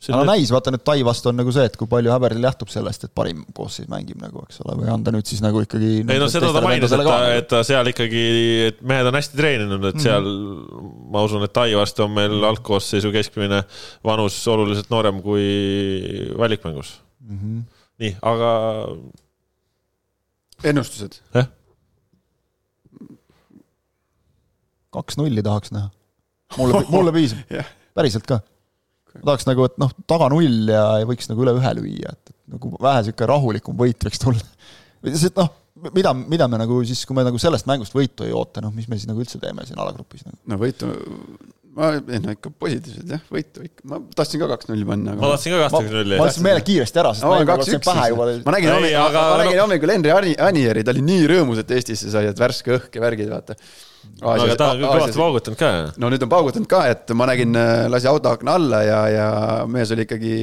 See aga näis, vaata nüüd Tai vastu on nagu see, et kui palju Häberil lähtub sellest, et parim koosseis mängib nagu, eks ole, või on ta nüüd siis nagu ikkagi ei no seda ta mainis, et ta, et ta seal ikkagi, et mehed on hästi treeninud, et seal ma usun, et Tai vastu on meil algkoosseisu keskmine vanus oluliselt noorem kui valikmängus. Mhm. nii, aga ennustused. jah, kaks-nulli tahaks näha. mulle, (laughs) mulle piisab Jah., päriselt ka. Ma tahaks nagu, et noh, taga null ja ei võiks nagu üle ühe lüüa, et, et nagu vähe sihuke rahulikum võit võiks tulla. sest noh, mida, mida me nagu siis, kui me nagu sellest mängust võitu ei oota, noh, mis me siis nagu üldse teeme siin alagrupis nagu. no võitu, ma, ei no ikka positiivselt jah, võitu ikka, ma tahtsin ka kaks-nulli panna, ma tahtsin ka kahtekümne nulli ma. ütlesin meele kiiresti ära, sest ma nagu kaks-üks pähe juba. ma nägin hommikul, aga ma nägin no- hommikul Henri Ani- Anieri, ta oli nii rõõmus, et Eestisse sai, et värske õhk ja värgid, vaata. aga ta on küll kõvasti paugutanud ka. no nüüd on paugutanud ka, et ma nägin, lasi auto akna alla ja, ja mees oli ikkagi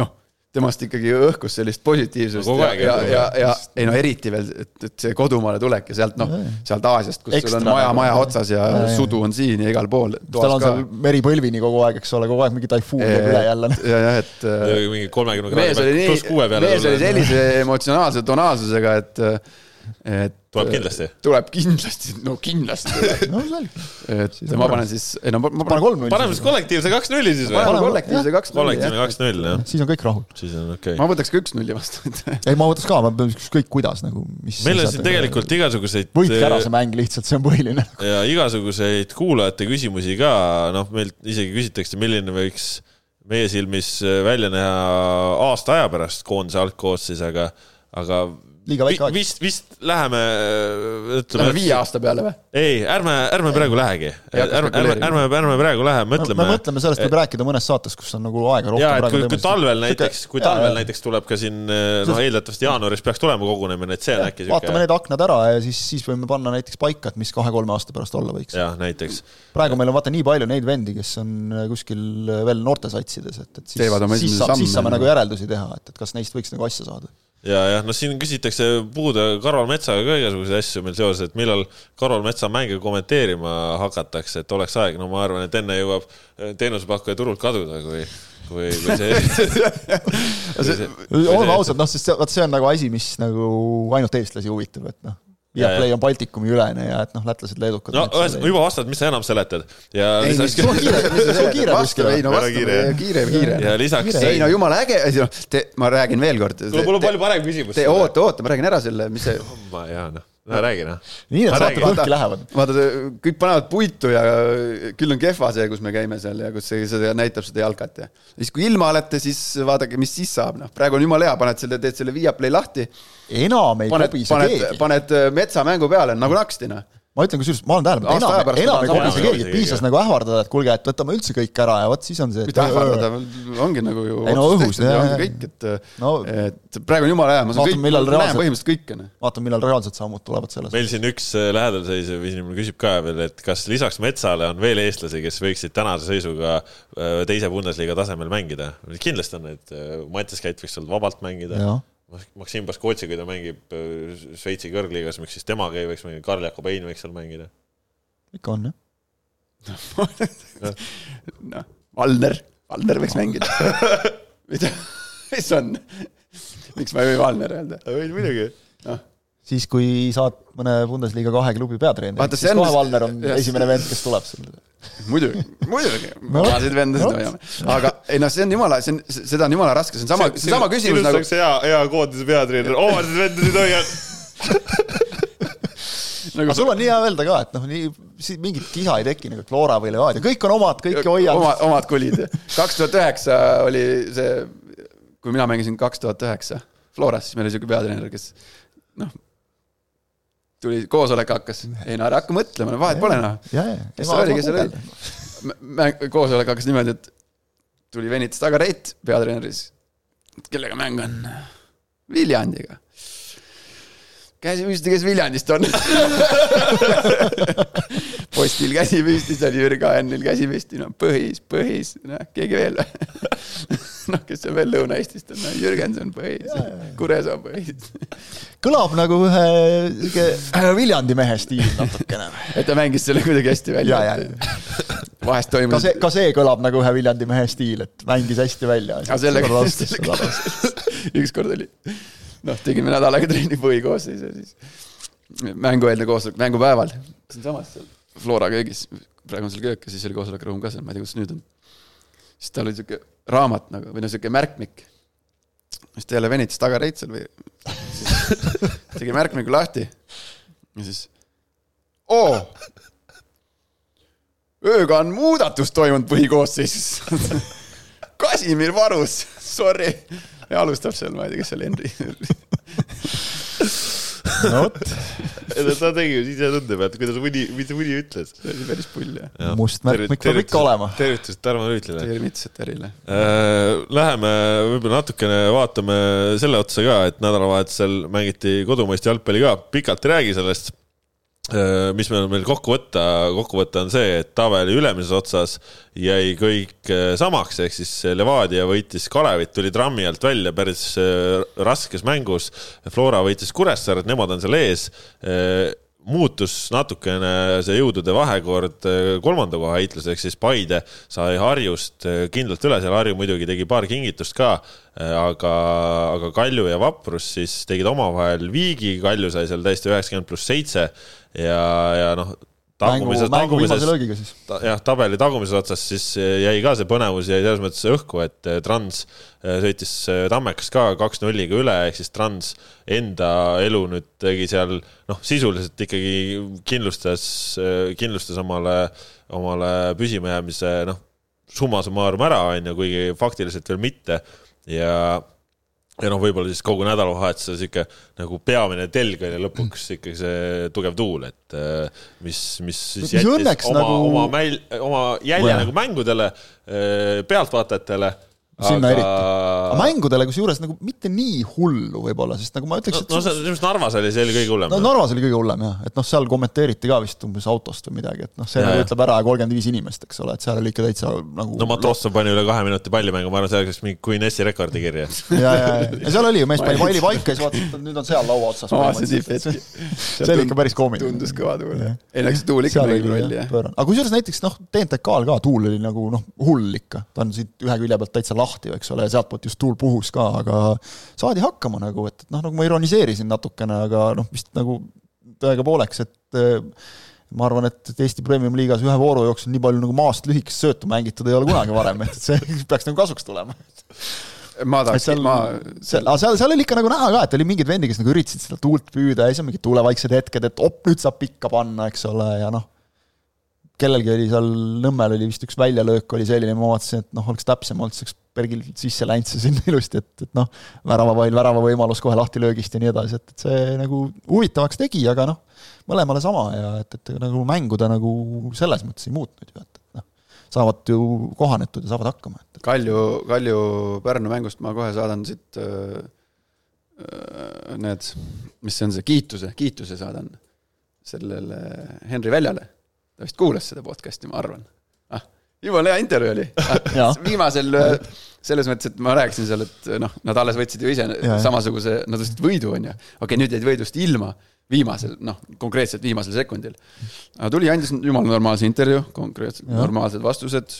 noh, temast ikkagi õhkus sellist positiivsust No ja, ja, ja, ja ei no eriti veel, et, et see kodumaale tulek ja sealt noh, sealt Aasiast, kus Ekstra sul on maja nagu. maja otsas ja Ja, ja. sudu on siin ja igal pool. tal on seal meripõlvini kogu aeg, eks ole, kogu aeg mingi taifuun käib üle jälle. ja, jah, et mingi kolmekümne kraadi pealt pluss kuue, peale mees oli sellise emotsionaalse tonaalsusega, et, et. Tuleb kindlasti. tuleb kindlasti, no kindlasti. (laughs) no selge. et ma panen siis, ei no ma ma pane panen, kolm nulli. paneme siis kollektiivse kaks-nulli siis või? panen paneme- kollektiivse kaks kollektiivne kaks-null jah, siis on kõik rahul. siis on okei okay. ma võtaks ka üks-nulli vastu, et ei, ma võtaks ka, ma pean ükskõik kuidas nagu, mis. meil on siin tegelikult igasuguseid võitke ära see mäng lihtsalt, see on põhiline. ja igasuguseid kuulajate küsimusi ka, noh, meilt isegi küsitakse, milline võiks meie silmis välja näha aasta aja pärast koondise algkoosseis, aga, aga liiga väike aeg. vist, vist läheme, ütleme Lähme. viie aasta peale või? ei, ärme, ärme praegu lähegi. Ärme, ärme, ärme, ärme praegu lähe, me mõtleme. mõtleme sellest võib rääkida mõnes saates, kus on nagu aega rohkem. ja, et kui, kui talvel näiteks, kui Jaa, talvel jaa. näiteks tuleb ka siin noh, eeldatavasti jaanuaris peaks tulema kogunemine, et see on äkki vaatame siuke. need aknad ära ja siis, siis võime panna näiteks paika, et mis kahe-kolme aasta pärast olla võiks. jah, näiteks. praegu meil on vaata nii palju neid vendi, kes on äh, kuskil veel noortesatsides, et, et siis siis saab, siis saame nagu järeldusi teha, et, et kas neist võiks nagu asja saada. ja, jah, noh, siin küsitakse puude Karol Metsaga ka igasuguseid asju meil seoses, et millal Karol Metsa mänge kommenteerima hakatakse, et oleks aeg, no ma arvan, et enne jõuab äh, teenusepakkuja turult kaduda, kui, kui, kui see. (laughs) oleme ausad, noh, sest vaat see on nagu asi, mis nagu ainult eestlasi huvitab, et noh, Viaplay on Baltikumi ülene ja et noh, lätlased, leedukad. no ühesõnaga, juba vastad, mis sa enam seletad ja ei, lisaks sul on kiire- sul on kiire vasta, kuskile. ei no Väga vasta, kiire, kiire, ja lisaks. ei no jumala äge noh, te, ma räägin veel kord. mul on palju parem küsimus. Te oota, oota, ma räägin ära selle, mis see, ma jaa, noh, no räägi noh. nii need saated õhki lähevad. vaata, kõik panevad puitu ja küll on kehva see, kus me käime seal ja kus see, see näitab seda jalkat ja siis, kui ilma olete, siis vaadake, mis siis saab, noh, praegu on jumala hea, paned selle, teed selle Viaplay lahti, enam ei paned, kobise keegi. paned metsamängu peale nagu naksti, noh. Ma ütlen kusjuures, ma olen tähele pannud, enam, enam ei on kobise keegi, piisas nagu ähvardada, et kuulge, et võtame üldse kõik ära ja vot siis on see. mitte ähvardada, ongi nagu ju Ei no õhus, tehtud ja jah, kõik, et No- et praegu on jumala hea, ma saan kõik, näen põhimõtteliselt kõike, noh. vaatame, millal reaalsed sammud tulevad selles. meil siin üks äh, lähedal seisev inimene küsib ka veel, et kas lisaks Metsale on veel eestlasi, kes võiksid tänase seisuga äh, teise Bundesliga tasemel mängida? kindlasti on need, Mattias Käit võiks seal vabalt mängida. Maksim Baskotsi, kui ta mängib äh, Šveitsi kõrgliigas, miks siis temaga ei võiks mängida, Karl Jakob Ein võiks seal mängida. ikka on jah. (laughs) noh, Valner, Valner võiks mängida. (laughs) mida, mis on? miks ma ei või Valner öelda? võid muidugi. noh, siis, kui saad mõne Bundesliga kahe klubi peatreeneriks, siis kohe Valner on jah. esimene vend, kes tuleb sulle. muidugi, muidugi, (laughs) No vot, vaeseid vendasid no hoiame. aga ei noh, see on jumala, see on, seda on jumala raske, see on sama, see on sama küsimus nagu, hea, hea koondise peatreener, omasid vendasid hoiad. (laughs) nagu aga sul on nii hea öelda ka, et noh, nii, mingit kisa ei teki nagu Flora või Levadia, kõik on omad, kõiki hoiad oma, omad kulid. (laughs) kaks tuhat üheksa oli see, kui mina mängisin kaks tuhat üheksa Floras, siis meil oli siuke peatreener, kes noh, tuli, koosolek hakkas, ei no ära hakka mõtlema, no vahet pole noh. kes see oli, kes see oli? koosolek hakkas niimoodi, et tuli venitas taga Reit peatreeneris. kellega mäng on? Viljandiga. Käsi püsti, kes Viljandist on? (laughs) postil käsi püsti, siis oli Jürgen Hennil käsi püsti, no põhis, põhis, noh, keegi veel (laughs) noh, kes on veel Lõuna-Eestist on, no Jürgenson põhis, Kuresoo põhis. (laughs) kõlab nagu ühe sihuke Viljandi mehe stiil natukene. et ta mängis selle kuidagi hästi välja Ja, ja.. vahest ka toimus see, ka see kõlab nagu ühe Viljandi mehe stiil, et mängis hästi välja. ükskord oli, noh, tegime nädal aega trenni põhikoosseisu ja siis mängueelne koosolek, mängupäeval, siinsamas seal Flora köögis, praegu on seal köök ja siis oli koosolekuruum ka seal, ma ei tea, kus nüüd on. siis tal oli sihuke raamat nagu või noh, sihuke märkmik. siis ta jälle venitas taga reitsel või (laughs) tegi märkmiku lahti ja siis oo, ööga on muudatus toimunud põhikoosseisus (laughs) Kasimir Varus, sorry. Ja alustab seal, ma ei tea, kes seal Henri. (laughs) no vot, ta tegi ju sisetunde pealt, kuidas Muni, mis Muni ütles. see oli päris pull jah. must märkmik peab ikka olema. tervitused Tarmo Rüütlile. tervitused Terile. Läheme võib-olla natukene vaatame selle otsa ka, et nädalavahetusel mängiti kodumaist jalgpalli ka, pikalt ei räägi sellest. Mis meil on veel kokku võtta, kokku võtta on see, et tabeli ülemises otsas jäi kõik äh, samaks, ehk siis Levadia võitis Kalevit, tuli trammi alt välja päris äh, raskes mängus. Flora võitis Kuressaaret, nemad on seal ees. Muutus natukene see jõudude vahekord äh, kolmanda koha heitluseks, siis Paide sai Harjust äh, kindlalt üle, seal. Harju muidugi tegi paar kingitust ka, aga, aga Kalju ja Vaprus siis tegid omavahel viigi, Kalju sai seal täiesti üheksakümmend pluss seitse ja, ja noh, tagumises, tagumises jah, tabeli tagumises otsas siis jäi ka see põnevus jäi selles mõttes õhku, et eh, Trans eh, sõitis eh, Tammekast ka kaks-nulliga üle, ehk siis Trans enda elu nüüd tegi seal noh, sisuliselt ikkagi kindlustas, kindlustas omale, omale püsimajäämise noh, summa summarum ära, on ju, kuigi faktiliselt veel mitte. Ja ja noh, võib-olla siis kogu nädalavahetuse sihuke nagu peamine telg oli lõpuks ikkagi see tugev tuul, et äh, mis, mis siis jättis oma nagu- oma mäil, oma jälje Jah. nagu mängudele, pealtvaatajatele sinna aga... eriti. aga mängudele kusjuures nagu mitte nii hullu võib-olla, sest nagu ma ütleks, no, et no see, minu arust Narvas oli see oli kõige hullem no Narvas oli kõige hullem jah, et noh, seal kommenteeriti ka vist umbes autost või midagi, et noh, see Jaa, nagu ütleb ära kolmkümmend viis inimest, eks ole, et seal oli ikka täitsa nagu no Matrossov pani üle kahe minuti palli mängu, ma arvan, see läks mingi Queen S-i rekordi kirja. ja, ja, ja seal oli ju, mees pani palli paika ja siis vaatas, et nüüd on seal laua otsas. aa, (laughs) see oli ikka päris koomiline. tundus kõva tuul Jah.. ei no eks tuul ikka oli rolli jah aga kusjuures näiteks noh, TNTK-l ka tuul oli nagu noh, hull ikka, ta on siit ühe külje pealt täitsa lahti, eks ole, sealtpoolt just tuul puhus ka, aga saadi hakkama nagu, et, et noh, nagu ma ironiseerisin natukene, aga noh, vist nagu tõega pooleks, et eh, ma arvan, et Eesti Premium-liigas ühe vooru jooksul nii palju nagu maast lühikest söötu mängitud ei ole kunagi varem, et see (laughs) peaks nagu kasuks tulema. ma tahaks, ma, seal, aga seal, seal oli ikka nagu näha ka, et oli mingid vendi, kes nagu üritasid seda tuult püüda ja siis on mingid tuulevaiksed hetked, et op, nüüd saab pikka panna, eks ole, ja noh, kellelgi oli seal Nõmmel oli vist üks väljalöök oli selline, ma vaatasin, et noh, oleks täpsem olnud, siis oleks Bergil sisse läinud see sinna (laughs) ilusti, et, et noh, väravavail värava võimalus kohe lahtilöögist ja nii edasi, et, et see nagu huvitavaks tegi, aga noh, mõlemale sama ja et, et nagu mängu ta nagu selles mõttes ei muutnud ju, et, et noh, saavad ju kohanetud ja saavad hakkama, Kalju, Kalju Pärnu mängust ma kohe saadan siit öö, öö, need, mis see on see, kiituse, kiituse saadan sellele Henri Väljale. ta vist kuulas seda podcast'i, ma arvan. Jumala hea intervjuu oli (laughs) viimasel, selles mõttes, et ma rääkisin seal, et noh, nad alles võtsid ju ise Jaa. samasuguse, nad võtsid võidu, on ju. okei okay,, nüüd jäid võidust ilma viimasel, noh, konkreetselt viimasel sekundil. aga tuli, andis jumala normaalse intervjuu, konkreetselt Jah. normaalsed vastused.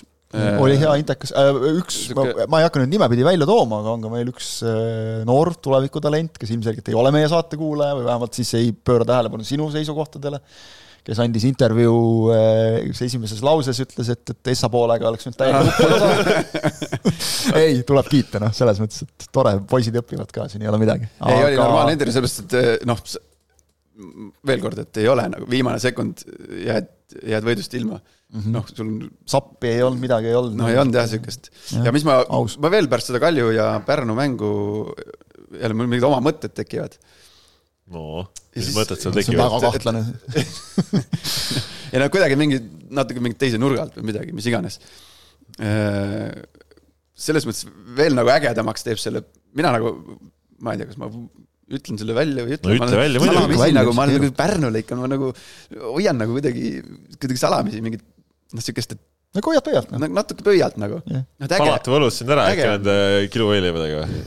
oli hea intekas äh,, üks, Sihuke- ma ei hakka nüüd nimepidi välja tooma, aga on ka meil üks äh, noor tulevikutalent, kes ilmselgelt ei ole meie saate kuulaja või vähemalt siis ei pööra tähelepanu sinu seisukohtadele, kes andis intervjuu äh, esimeses lauses ütles, et, et Essa poolega oleks nüüd täiega uppuda saada. ei, tuleb kiita, noh, selles mõttes, et tore, poisid õpivad ka, siin ei ole midagi. ei, oli normaalne intervjuu, sellepärast et eh, noh, veel kord, et ei ole nagu viimane sekund jääd, jääd võidust ilma mm -hmm.. noh, sul sappi ei olnud, midagi ei olnud. noh, ei olnud jah siukest Jah, ja mis ma ma veel pärast seda Kalju ja Pärnu mängu jälle mul mingid oma mõtted tekivad. no, Ja mis siis- mõtted seal see on tekivad väga? kahtlane. (laughs) ja no kuidagi mingi natuke mingit teise nurga alt või midagi, mis iganes. selles mõttes veel nagu ägedamaks teeb selle, mina nagu, ma ei tea, kas ma ütlen selle välja või ei ütle. No ütle välja, muidugi. nagu ma olen nagu Pärnule ikka, ma nagu hoian nagu kuidagi, kuidagi salamisi mingit noh, siukest, et no hoiad pöialt, noh. nagu natuke pöialt nagu. Jah. noh, et äge, Palatu võlus sind ära äkki nende kiluvõileibadega või?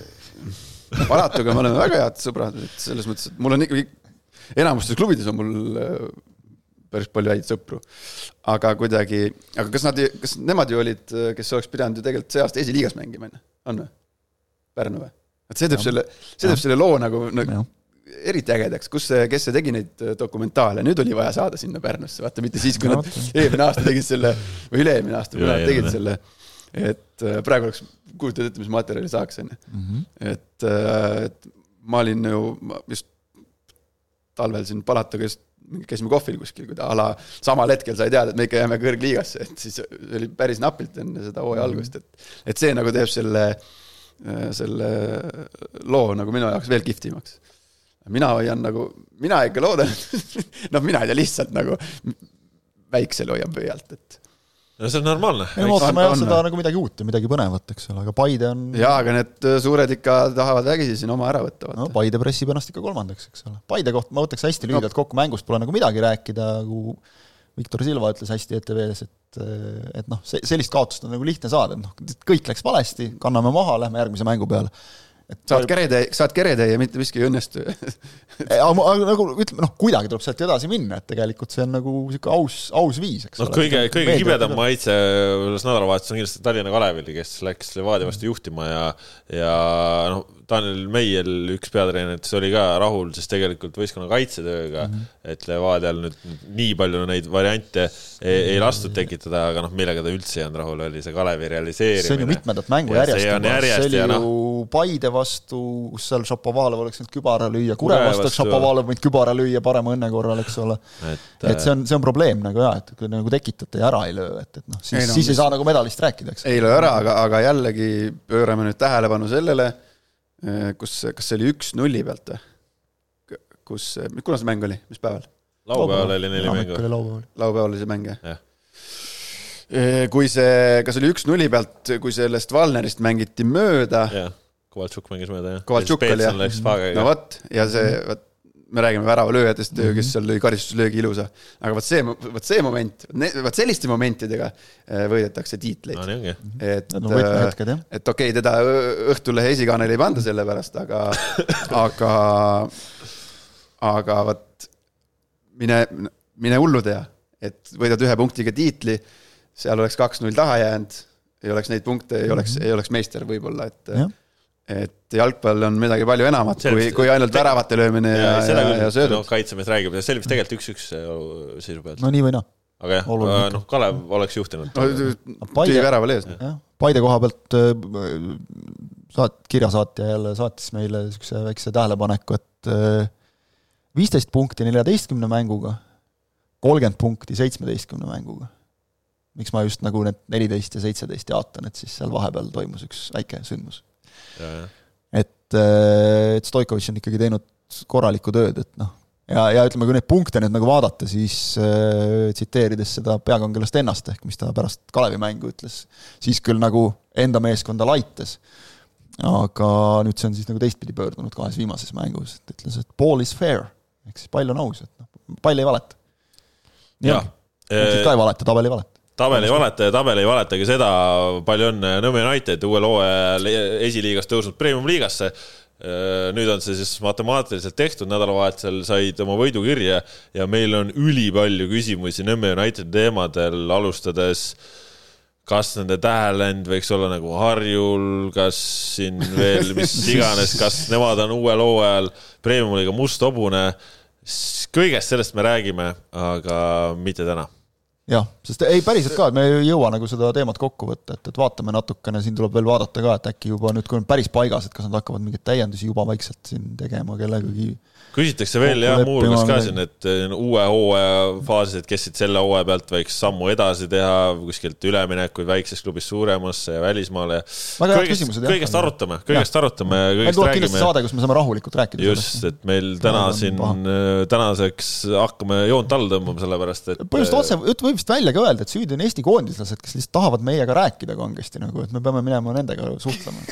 Palatuga me oleme väga head sõbrad, et selles mõttes, et mul on ikkagi, enamustes klubides on mul äh, päris palju häid sõpru. aga kuidagi, aga kas nad, kas nemad ju olid, kes oleks pidanud ju tegelikult see aasta esiliigas mängima, on ju, on või? Pärnu või? et see teeb selle, see teeb selle loo nagu, nagu eriti ägedaks, kus see, kes see tegi neid äh, dokumentaale, nüüd oli vaja saada sinna Pärnusse, vaata mitte siis, kui No nad eelmine aasta tegid selle või üle-eelmine aasta, kui nad tegid selle. Et äh, praegu oleks, kujutad ette, mis materjali saaks, on ju. Mhm. et, et ma olin ju just talvel siin Palatuga just käisime kohvil kuskil, kui ta a la samal hetkel sai teada, et me ikka jääme kõrgliigasse, et siis oli päris napilt enne seda hooaja algust, et et see nagu teeb selle, selle loo nagu minu jaoks veel kihvtimaks. mina hoian nagu, mina ikka loodan, (laughs) noh, mina ei tea, lihtsalt nagu väiksel hoian pöialt, et no see on normaalne. me ootame jah seda nagu midagi uut ja midagi põnevat, eks ole, aga Paide on jaa, aga need suured ikka tahavad vägisi siin oma ära võtta, no. Paide pressib ennast ikka kolmandaks, eks ole. Paide kohta ma võtaks hästi lühidalt kokku, mängust pole nagu midagi rääkida, nagu Viktor Silva ütles hästi ETV-s, et et noh, see, sellist kaotust on nagu lihtne saada, et noh, kõik läks valesti, kanname maha, lähme järgmise mängu peale. Et saad keretäie, saad keretäie ja mitte miski ei õnnestu. (laughs) aga nagu ütleme, noh, kuidagi tuleb sealt edasi minna, et tegelikult see on nagu niisugune aus, aus viis, eks noh, ole. kõige, kõige kibedam maitse selles nädalavahetuses on kindlasti Tallinna Kalevil, kes läks Levadia vastu juhtima ja, ja noh, Daniel Meiel, üks peatreeneritest oli ka rahul siis tegelikult võistkonna kaitsetööga mm, -hmm. et Levadial nüüd nii palju neid variante ei, ei lastud tekitada, aga noh, millega ta üldse ei olnud rahul, oli see Kalevi realiseerimine. see on ju mitmendat mängu järjest see on järjest see oli ja ju noh- Paide vastu, kus seal Šapovalov oleks võinud kübara lüüa, Kure vastu. Šapovalov võinud kübara lüüa parema õnne korral, eks ole. et, et see on, see on probleem nagu jaa, et kui nagu tekitate ja ära ei löö, et, et noh, siis no, no, siis ei saa nagu medalist rääkida, eks. ei löö ära, aga, aga jällegi pöörame nüüd tähelepanu sellele, kus, kas see oli üks nulli pealt või? kus, kuna see mäng oli, mis päeval? laupäeval oli neli mängu. oli laupäeval. oli see mäng jah Jah.? kui see, kas oli üks nulli pealt, kui sellest Valnerist mängiti mööda, jah, Kovaltšuk mängis mööda jah. Kovaltšuk oli, jah. no vot, ja see, vot me räägime väravalööjatest mm, -hmm. kes seal lõi karistuslöögi ilusa, aga vot see, vot see moment, vot selliste momentidega eh, võidetakse tiitleid no ongi. et võtmehetked, jah. et okei okay,, teda Õhtulehe esikaanel ei panda selle pärast, aga, (laughs) aga, aga vot mine, mine hullu tea, et võidad ühe punktiga tiitli, seal oleks kaks-null taha jäänud, ei oleks neid punkte, ei oleks, ei oleks meister võib-olla, et Jah. Et jalgpall on midagi palju enamat See kui kui ainult väravate löömine ja, ja, ja, ja küll, no söödud. kaitsemees räägib ja see oli vist tegelikult üks-üks seisu pealt. no nii või naa. aga jah noh, Kalev oleks juhtinud. Paide- tühi väraval ees. Paide koha pealt äh, saat-, kirjasaatja jälle saatis meile niisuguse väikse tähelepaneku, et äh, viisteist punkti neljateistkümne mänguga, kolmkümmend punkti seitsmeteistkümne mänguga. miks ma just nagu need neliteist ja seitseteist jaotan, et siis seal vahepeal toimus üks väike sündmus. et, et Stoikovitš on ikkagi teinud korralikku tööd, et noh, ja, ja ütleme, kui neid punkte nüüd nagu vaadata, siis äh, tsiteerides seda peakangelast ennast ehk mis ta pärast Kalevi mängu ütles, siis küll nagu enda meeskonda laitas, aga nüüd see on siis nagu teistpidi pöördunud kahes viimases mängus, et ütles, et ball is fair, ehk siis pall on aus, et noh, pall ei valeta. jah ka ei valeta, tabel ei valeta. Tabel ei valeta ja tabel ei valeta ka seda, palju õnne Nõmme United uuel hooajal esiliigast tõusnud premium-liigasse. nüüd on see siis matemaatiliselt tehtud, nädalavahetusel said oma võidu kirja ja meil on ülipalju küsimusi Nõmme United teemadel, alustades kas nende tähelend võiks olla nagu Harjul, kas siin veel (laughs) mis iganes, kas nemad on uuel hooajal premium-liiga must hobune. kõigest sellest me räägime, aga mitte täna jah, sest ei, päriselt ka, et me ei jõua nagu seda teemat kokku võtta, et, et vaatame natukene, siin tuleb veel vaadata ka, et äkki juba nüüd, kui on päris paigas, et kas nad hakkavad mingeid täiendusi juba vaikselt siin tegema kellegagi. Küsitakse veel jah, muuhulgas ka siin, et eh, uue hooaja faasis, et kes siit selle hooaja pealt võiks sammu edasi teha, kuskilt üleminekuid väiksest klubist suuremasse ja välismaale. Head küsimused, jah. kõigest arutame, kõigest arutame, meil kõigest tuleb kindlasti räägime. saade, kus me saame rahulikult rääkida just, et meil täna on siin paha., tänaseks hakkame joont alla tõmbama, sellepärast et. põhimõtteliselt otse, jutt võib vist välja ka öelda, et süüdi on Eesti koondislased, kes lihtsalt tahavad meiega rääkida kangesti nagu, et me peame minema nendega suhtlema.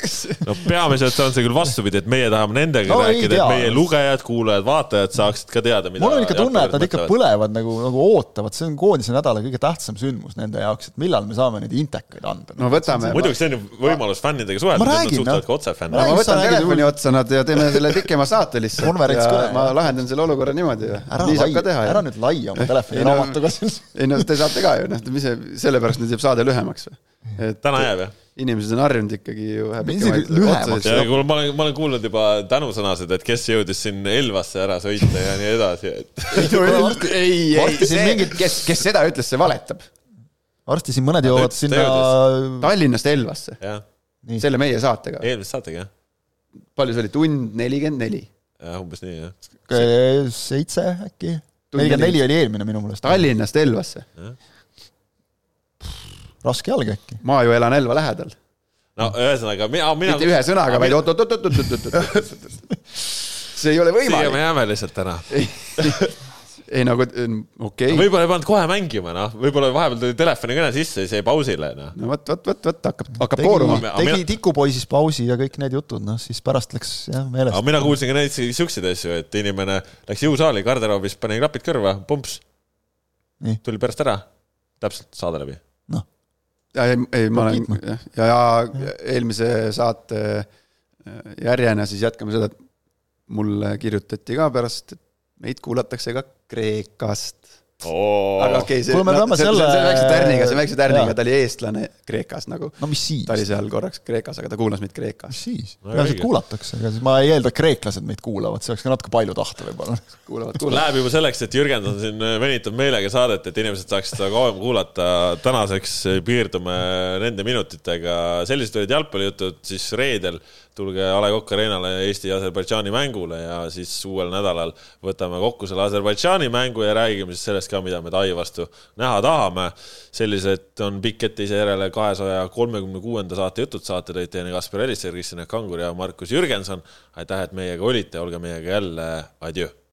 no peamiselt on see küll vastupidi, et meie tahame nendega No rääkida, et meie lugejad, kuulajad, vaatajad saaksid ka teada, mida. mul on ikka tunne, et nad ikka. põlevad nagu, nagu ootavad, see on koondise nädala kõige tähtsam sündmus nende jaoks, et millal me saame neid intekaid anda. no võtame, muidugi see on ju võimalus fännidega suhelda, Ma nad räägin, suhtlevad noh. ka otse fänne Ma võtan telefoni otsa nad ja teeme selle pikema saate lihtsalt. Konverents kõne, ma lahendan selle olukorra niimoodi nii saab lai ka, teha ära nüüd laia oma Ei, telefoniraamatuga siin. ei no te saate ka ju, noh, mis see, sellepärast nüüd jääb saade lühemaks või? et täna jääb jah? Inimesed on harjunud ikkagi ju Isegi pikemaid ja kuule, ma olen, ma olen kuulnud juba tänusõnasid, et kes jõudis siin Elvasse ära sõita ja nii edasi, et ei, ei, see mingid-, kes, kes seda ütles, see valetab. varsti siin mõned jõuavad sinna, Tallinnast Elvasse, selle meie saatega. eelmises saatega jah, palju see oli, tund nelikümmend neli. jah, umbes nii jah. seitse äkki, nelikümmend neli neli. oli eelmine minu meelest. Tallinnast Elvasse, raske jalg äkki. ma ju elan Elva lähedal. no ühesõnaga, mina, mina. mitte ühe sõnaga, vaid oot-oot-oot-oot-oot-oot-oot. see ei ole siia me võimalik. jääme lihtsalt täna. ei nagu, okei. võib-olla ei pannud kohe mängima, noh, võib-olla vahepeal tuli telefonikõne sisse, siis jäi pausile, noh. no vot, vot, vot, vot hakkab, hakkab kooruma. Aga, tegi mina- tikupoisis pausi ja kõik need jutud, noh siis pärast läks jah aga meelest. mina kuulsin ka neid siukseid asju, et inimene läks jõusaali garderoobis, pani klapid kõrva, pumps tuli pärast ära, täpselt saade läbi. noh, ei, ei, ma olen jah, ja, ja eelmise saate äh, järjena siis jätkame seda, et mulle kirjutati ka pärast, et meid kuulatakse ka Kreekast. Aga okei okay,, see, peame see, see, selle- see väikse tärniga, see väikse tärniga ta oli eestlane Kreekas nagu. no mis siis ta, oli seal korraks Kreekas, aga ta kuulas meid Kreekas. mis siis, No peaasi, et õige. kuulatakse, ega siis ma ei eelda, et kreeklased meid kuulavad, see oleks ka natuke palju tahta võib-olla. (laughs) kuulavad, kuulavad. Läheb juba selleks, et Jürgen on siin venitab meelega saadet, et inimesed saaksid seda kauem kuulata. tänaseks piirdume nende minutitega, sellised olid jalgpallijutud, siis reedel tulge A Le Coq Arena'le Eesti-Aserbaidžaani mängule ja siis uuel nädalal võtame kokku selle Aserbaidžaani mängu ja räägime siis sellest, ka, mida me Tai vastu näha tahame. sellised on pikk ette järele kahesaja kolmekümne kuuenda saate jutud, saate tõid teieni Kaspar Elisser, Kristjan Kangur ja Markus Jürgenson. aitäh, et meiega olite, olge meiega jälle, adjöö